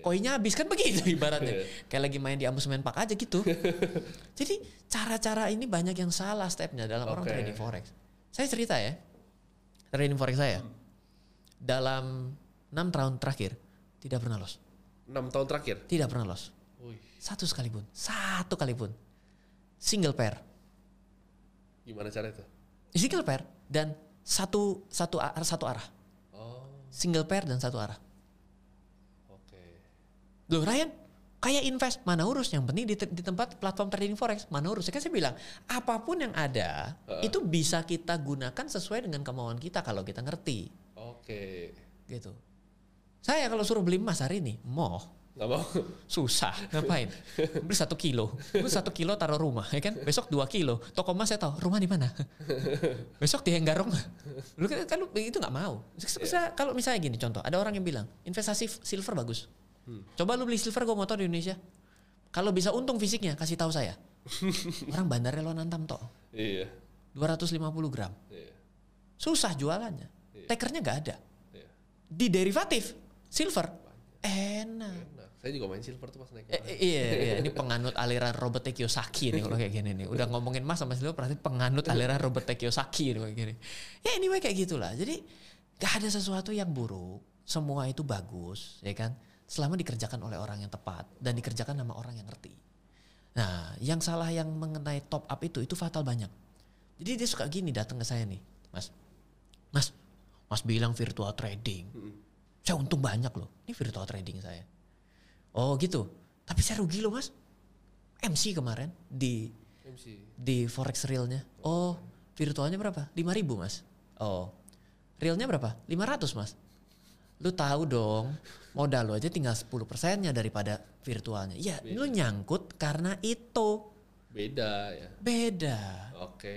Speaker 1: Koinnya habis kan begitu ibaratnya. Kayak lagi main di amusement park aja gitu. Jadi cara-cara ini banyak yang salah stepnya dalam orang
Speaker 2: Oke.
Speaker 1: trading forex. Saya cerita ya. Trading forex saya dalam 6 tahun terakhir tidak pernah loss.
Speaker 2: 6 tahun terakhir.
Speaker 1: Tidak pernah.
Speaker 2: Wih,
Speaker 1: Satu sekalipun, satu kalipun. Single pair.
Speaker 2: gimana cara itu?
Speaker 1: Single pair dan satu satu arah satu arah.
Speaker 2: Oh,
Speaker 1: Single pair dan satu arah.
Speaker 2: oke.
Speaker 1: Loh Ryan, Kayak invest, mana urus. Yang penting di, di tempat platform trading forex, mana urus. Kan saya bilang, apa pun yang ada, itu bisa kita gunakan sesuai dengan kemauan kita kalau kita ngerti.
Speaker 2: Oke.
Speaker 1: Gitu. Saya kalau suruh beli emas hari ini, mau
Speaker 2: Nggak mau.
Speaker 1: susah. Ngapain? Beli satu kilo. Beli satu kilo taruh rumah ya kan? Besok dua kilo. Toko emas saya tahu rumah di mana? Besok di Enggarong lu kan, kan itu nggak mau. Bisa- kalau misalnya gini contoh ada orang yang bilang investasi silver bagus. Coba lu beli silver gue motor di Indonesia. Kalau bisa untung fisiknya kasih tahu saya. Orang bandarnya lo nantam toh.
Speaker 2: Iya.
Speaker 1: 250 gram.
Speaker 2: Iya.
Speaker 1: susah jualannya. Takernya nggak ada.
Speaker 2: Iya.
Speaker 1: di derivatif silver
Speaker 2: saya juga main silver tuh pas naik.
Speaker 1: Eh, iya, iya, ini penganut aliran Robert T. Kiyosaki nih kalau kayak gini nih. Udah ngomongin mas sama silver berarti penganut aliran Robert T. Kiyosaki nih kayak gini. Ya anyway kayak gitulah. Jadi gak ada sesuatu yang buruk. Semua itu bagus, ya kan? Selama dikerjakan oleh orang yang tepat dan dikerjakan sama orang yang ngerti. Nah, yang salah yang mengenai top up itu itu fatal banyak. Jadi dia suka gini datang ke saya nih, Mas. Mas, Mas bilang virtual trading. Saya untung banyak loh. Ini virtual trading saya. Oh gitu. Tapi saya rugi loh mas. MC kemarin di
Speaker 2: MC.
Speaker 1: di forex realnya. Oh virtualnya berapa? 5000 mas. Oh realnya berapa? 500 mas. Lu tahu dong modal lu aja tinggal 10 persennya daripada virtualnya. Ya lu nyangkut karena itu
Speaker 2: Beda ya.
Speaker 1: beda.
Speaker 2: Oke.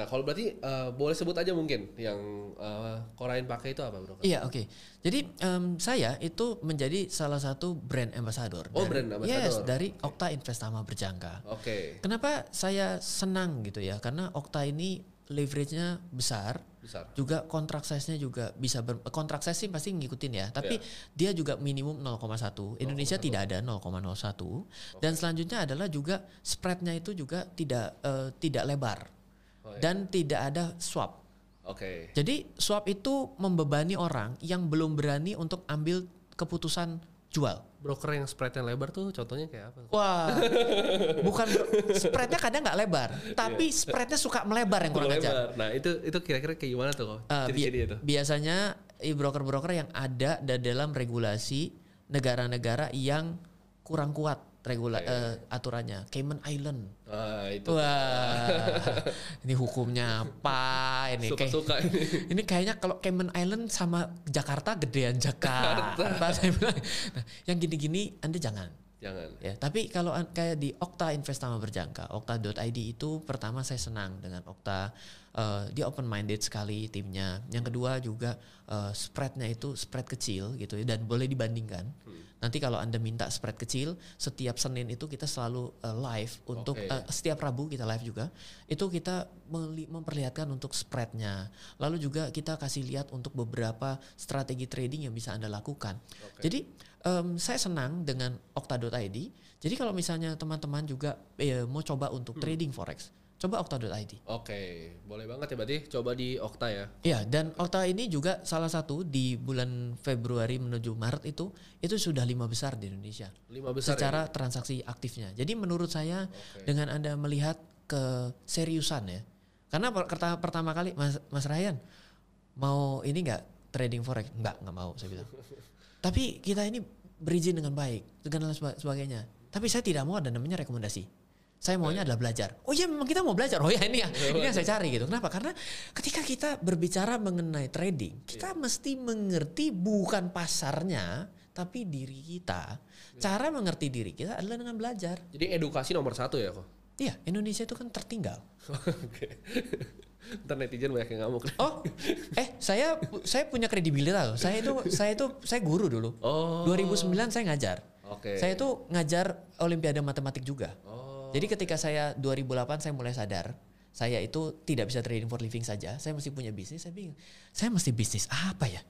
Speaker 2: Nah kalau berarti eh, boleh sebut aja mungkin yang uh, Korain pakai itu apa bro?
Speaker 1: Iya oke. Jadi em, saya itu menjadi salah satu brand ambassador.
Speaker 2: Oh,
Speaker 1: dari-
Speaker 2: brand ambassador.
Speaker 1: Yes dari Okta Investama Berjangka.
Speaker 2: Oke.
Speaker 1: Kenapa saya senang gitu ya? Karena Okta ini leverage-nya besar,
Speaker 2: Besar.
Speaker 1: juga kontrak size-nya juga bisa ber, kontrak size sih pasti ngikutin ya, tapi dia juga minimum 0,1. Indonesia tidak ada 0,01 dan selanjutnya adalah juga spread-nya itu juga tidak eh, tidak lebar
Speaker 2: Oh, iya.
Speaker 1: dan tidak ada swap.
Speaker 2: Oke.
Speaker 1: Jadi swap itu membebani orang yang belum berani untuk ambil keputusan jual.
Speaker 2: Broker yang spreadnya lebar tuh contohnya kayak apa?
Speaker 1: Wah, bukan spreadnya kadang nggak lebar, tapi spreadnya suka melebar yang kurang ajar.
Speaker 2: Nah itu itu kira-kira kayak gimana tuh kok?
Speaker 1: Uh, bi-
Speaker 2: itu.
Speaker 1: biasanya broker-broker yang ada da- dalam regulasi negara-negara yang kurang kuat regula eh, aturannya, Cayman Island.
Speaker 2: Ah itu.
Speaker 1: Wah, ini hukumnya apa? Ini kayak
Speaker 2: Suka-suka ini.
Speaker 1: ini kayaknya kalau Cayman Island sama Jakarta gedean Jakarta. Saya bilang, nah, yang gini-gini Anda jangan.
Speaker 2: Jangan.
Speaker 1: Ya, tapi kalau kayak di Okta Investama Berjangka, okta.id itu pertama saya senang dengan Okta, eh, dia open minded sekali timnya. Yang kedua juga eh, spreadnya itu spread kecil gitu ya dan boleh dibandingkan. Nanti kalau anda minta spread kecil, setiap Senin itu kita selalu eh, live untuk eh, setiap Rabu kita live juga. Itu kita memperlihatkan untuk spreadnya. Lalu juga kita kasih lihat untuk beberapa strategi trading yang bisa anda lakukan. Jadi em, saya senang dengan Okta.id. Jadi kalau misalnya teman-teman juga eh, mau coba untuk trading forex, coba Okta.id.
Speaker 2: Oke, boleh banget ya berarti coba di Okta ya.
Speaker 1: Ya, dan Okta ini juga salah satu di bulan Februari menuju Maret itu itu sudah lima besar di Indonesia
Speaker 2: Lima besar
Speaker 1: secara transaksi aktifnya. Jadi menurut saya
Speaker 2: Oke.
Speaker 1: dengan anda melihat keseriusan ya, karena per- pertama, kali Mas, Mas Ryan mau ini nggak trading forex? Nggak, nggak mau saya bilang. Tapi kita ini berizin dengan baik, dengan lain seba- sebagainya. Tapi saya tidak mau ada namanya rekomendasi. Saya maunya adalah belajar. Oh iya memang kita mau belajar. Oh ya ini ya, ini yang saya cari gitu. Kenapa? Karena ketika kita berbicara mengenai trading, kita mesti mengerti bukan pasarnya, tapi diri kita. Cara mengerti diri kita adalah dengan belajar.
Speaker 2: Jadi edukasi nomor satu ya kok.
Speaker 1: Iya, Indonesia itu kan tertinggal.
Speaker 2: Oke. Ntar netizen banyak yang ngamuk.
Speaker 1: Oh, eh saya saya punya kredibilitas loh. Saya itu saya itu saya guru dulu.
Speaker 2: Oh.
Speaker 1: 2009 saya ngajar.
Speaker 2: Oke.
Speaker 1: Saya itu ngajar Olimpiade Matematik juga.
Speaker 2: Oh.
Speaker 1: Jadi ketika saya 2008 saya mulai sadar saya itu tidak bisa trading for living saja. Saya mesti punya bisnis. Saya bingung. Saya mesti bisnis apa ya?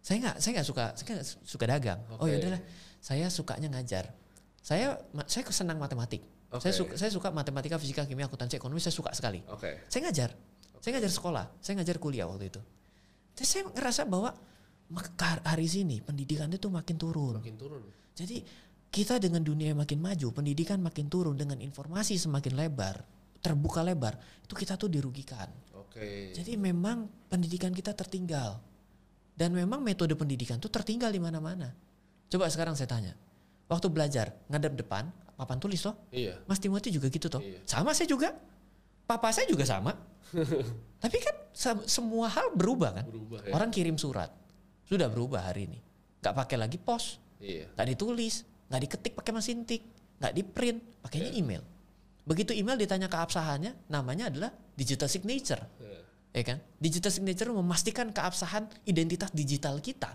Speaker 1: Saya nggak saya nggak suka saya nggak suka dagang. Oh
Speaker 2: Oke.
Speaker 1: ya udahlah. Saya sukanya ngajar. Saya saya senang matematik. Saya
Speaker 2: Oke.
Speaker 1: suka saya suka matematika, fisika, kimia, akuntansi, ekonomi. Saya suka sekali.
Speaker 2: Oke.
Speaker 1: Saya ngajar. Saya ngajar sekolah. Saya ngajar kuliah waktu itu. Terus saya ngerasa bahwa mak- hari sini pendidikan itu makin turun.
Speaker 2: Makin turun.
Speaker 1: Jadi kita dengan dunia yang makin maju, pendidikan makin turun, dengan informasi semakin lebar, terbuka lebar, itu kita tuh dirugikan.
Speaker 2: Oke.
Speaker 1: Jadi memang pendidikan kita tertinggal. Dan memang metode pendidikan tuh tertinggal di mana-mana. Coba sekarang saya tanya, waktu belajar ngadep depan papan tulis loh.
Speaker 2: Iya.
Speaker 1: Mas Timothy juga gitu toh.
Speaker 2: Iya.
Speaker 1: Sama saya juga. Papa saya juga sama. Tapi kan se- semua hal berubah kan.
Speaker 2: Berubah ya.
Speaker 1: Orang kirim surat. Sudah berubah hari ini. Gak pakai lagi pos.
Speaker 2: Iya.
Speaker 1: Gak ditulis. Gak diketik pakai mesin tik. Gak di print. Pakainya
Speaker 2: Iya.
Speaker 1: email. Begitu email ditanya keabsahannya. Namanya adalah digital signature.
Speaker 2: Iya.
Speaker 1: Ya kan? Digital signature memastikan keabsahan identitas digital kita.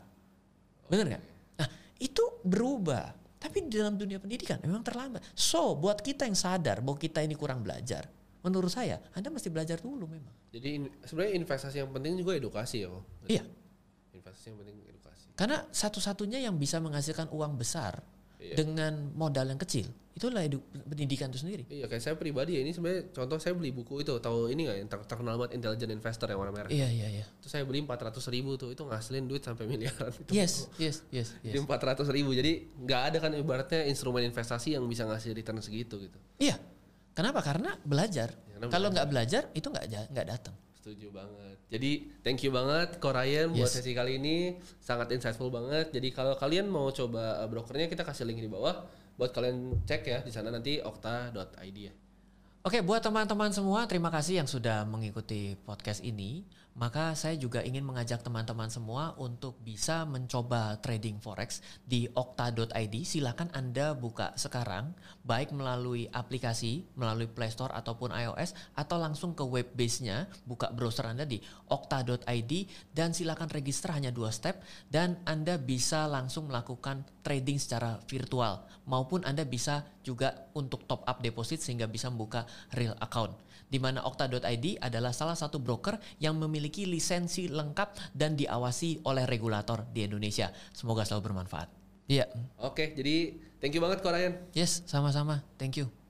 Speaker 1: Bener nggak? Nah itu berubah. Tapi di dalam dunia pendidikan memang terlambat. So buat kita yang sadar bahwa kita ini kurang belajar, menurut saya Anda mesti belajar dulu memang.
Speaker 2: Jadi in- sebenarnya investasi yang penting juga edukasi ya.
Speaker 1: Iya.
Speaker 2: Investasi yang penting edukasi.
Speaker 1: Karena satu-satunya yang bisa menghasilkan uang besar
Speaker 2: Iya.
Speaker 1: dengan modal yang kecil, itulah edu- pendidikan itu sendiri.
Speaker 2: Iya, kayak saya pribadi ya ini sebenarnya contoh saya beli buku itu, tahu ini nggak yang ter- terkenal banget Intelligent Investor yang warna merah.
Speaker 1: Iya iya iya.
Speaker 2: Itu saya beli 400 ribu tuh, itu ngasilin duit sampai miliaran. Itu.
Speaker 1: Yes yes yes
Speaker 2: Jadi
Speaker 1: yes.
Speaker 2: 400 ribu, jadi nggak ada kan ibaratnya instrumen investasi yang bisa ngasih return segitu gitu.
Speaker 1: Iya. Kenapa? Karena belajar.
Speaker 2: Karena
Speaker 1: Kalau nggak belajar itu nggak nggak datang.
Speaker 2: Setuju banget. Jadi thank you banget Ko Ryan buat
Speaker 1: Yes.
Speaker 2: sesi kali ini sangat insightful banget. Jadi kalau kalian mau coba uh, brokernya kita kasih link di bawah buat kalian cek ya di sana nanti okta.id ya.
Speaker 1: Oke, buat teman-teman semua, terima kasih yang sudah mengikuti podcast ini. Maka saya juga ingin mengajak teman-teman semua untuk bisa mencoba trading forex di okta.id. Silakan Anda buka sekarang, baik melalui aplikasi, melalui Play Store ataupun iOS, atau langsung ke web base-nya, buka browser Anda di okta.id dan silakan register hanya dua step dan Anda bisa langsung melakukan trading secara virtual maupun Anda bisa juga untuk top up deposit sehingga bisa membuka real account. Di mana Okta.id adalah salah satu broker yang memiliki lisensi lengkap dan diawasi oleh regulator di Indonesia. Semoga selalu bermanfaat. Iya.
Speaker 2: Oke, jadi thank you banget Ko Ryan.
Speaker 1: Yes, sama-sama. Thank you.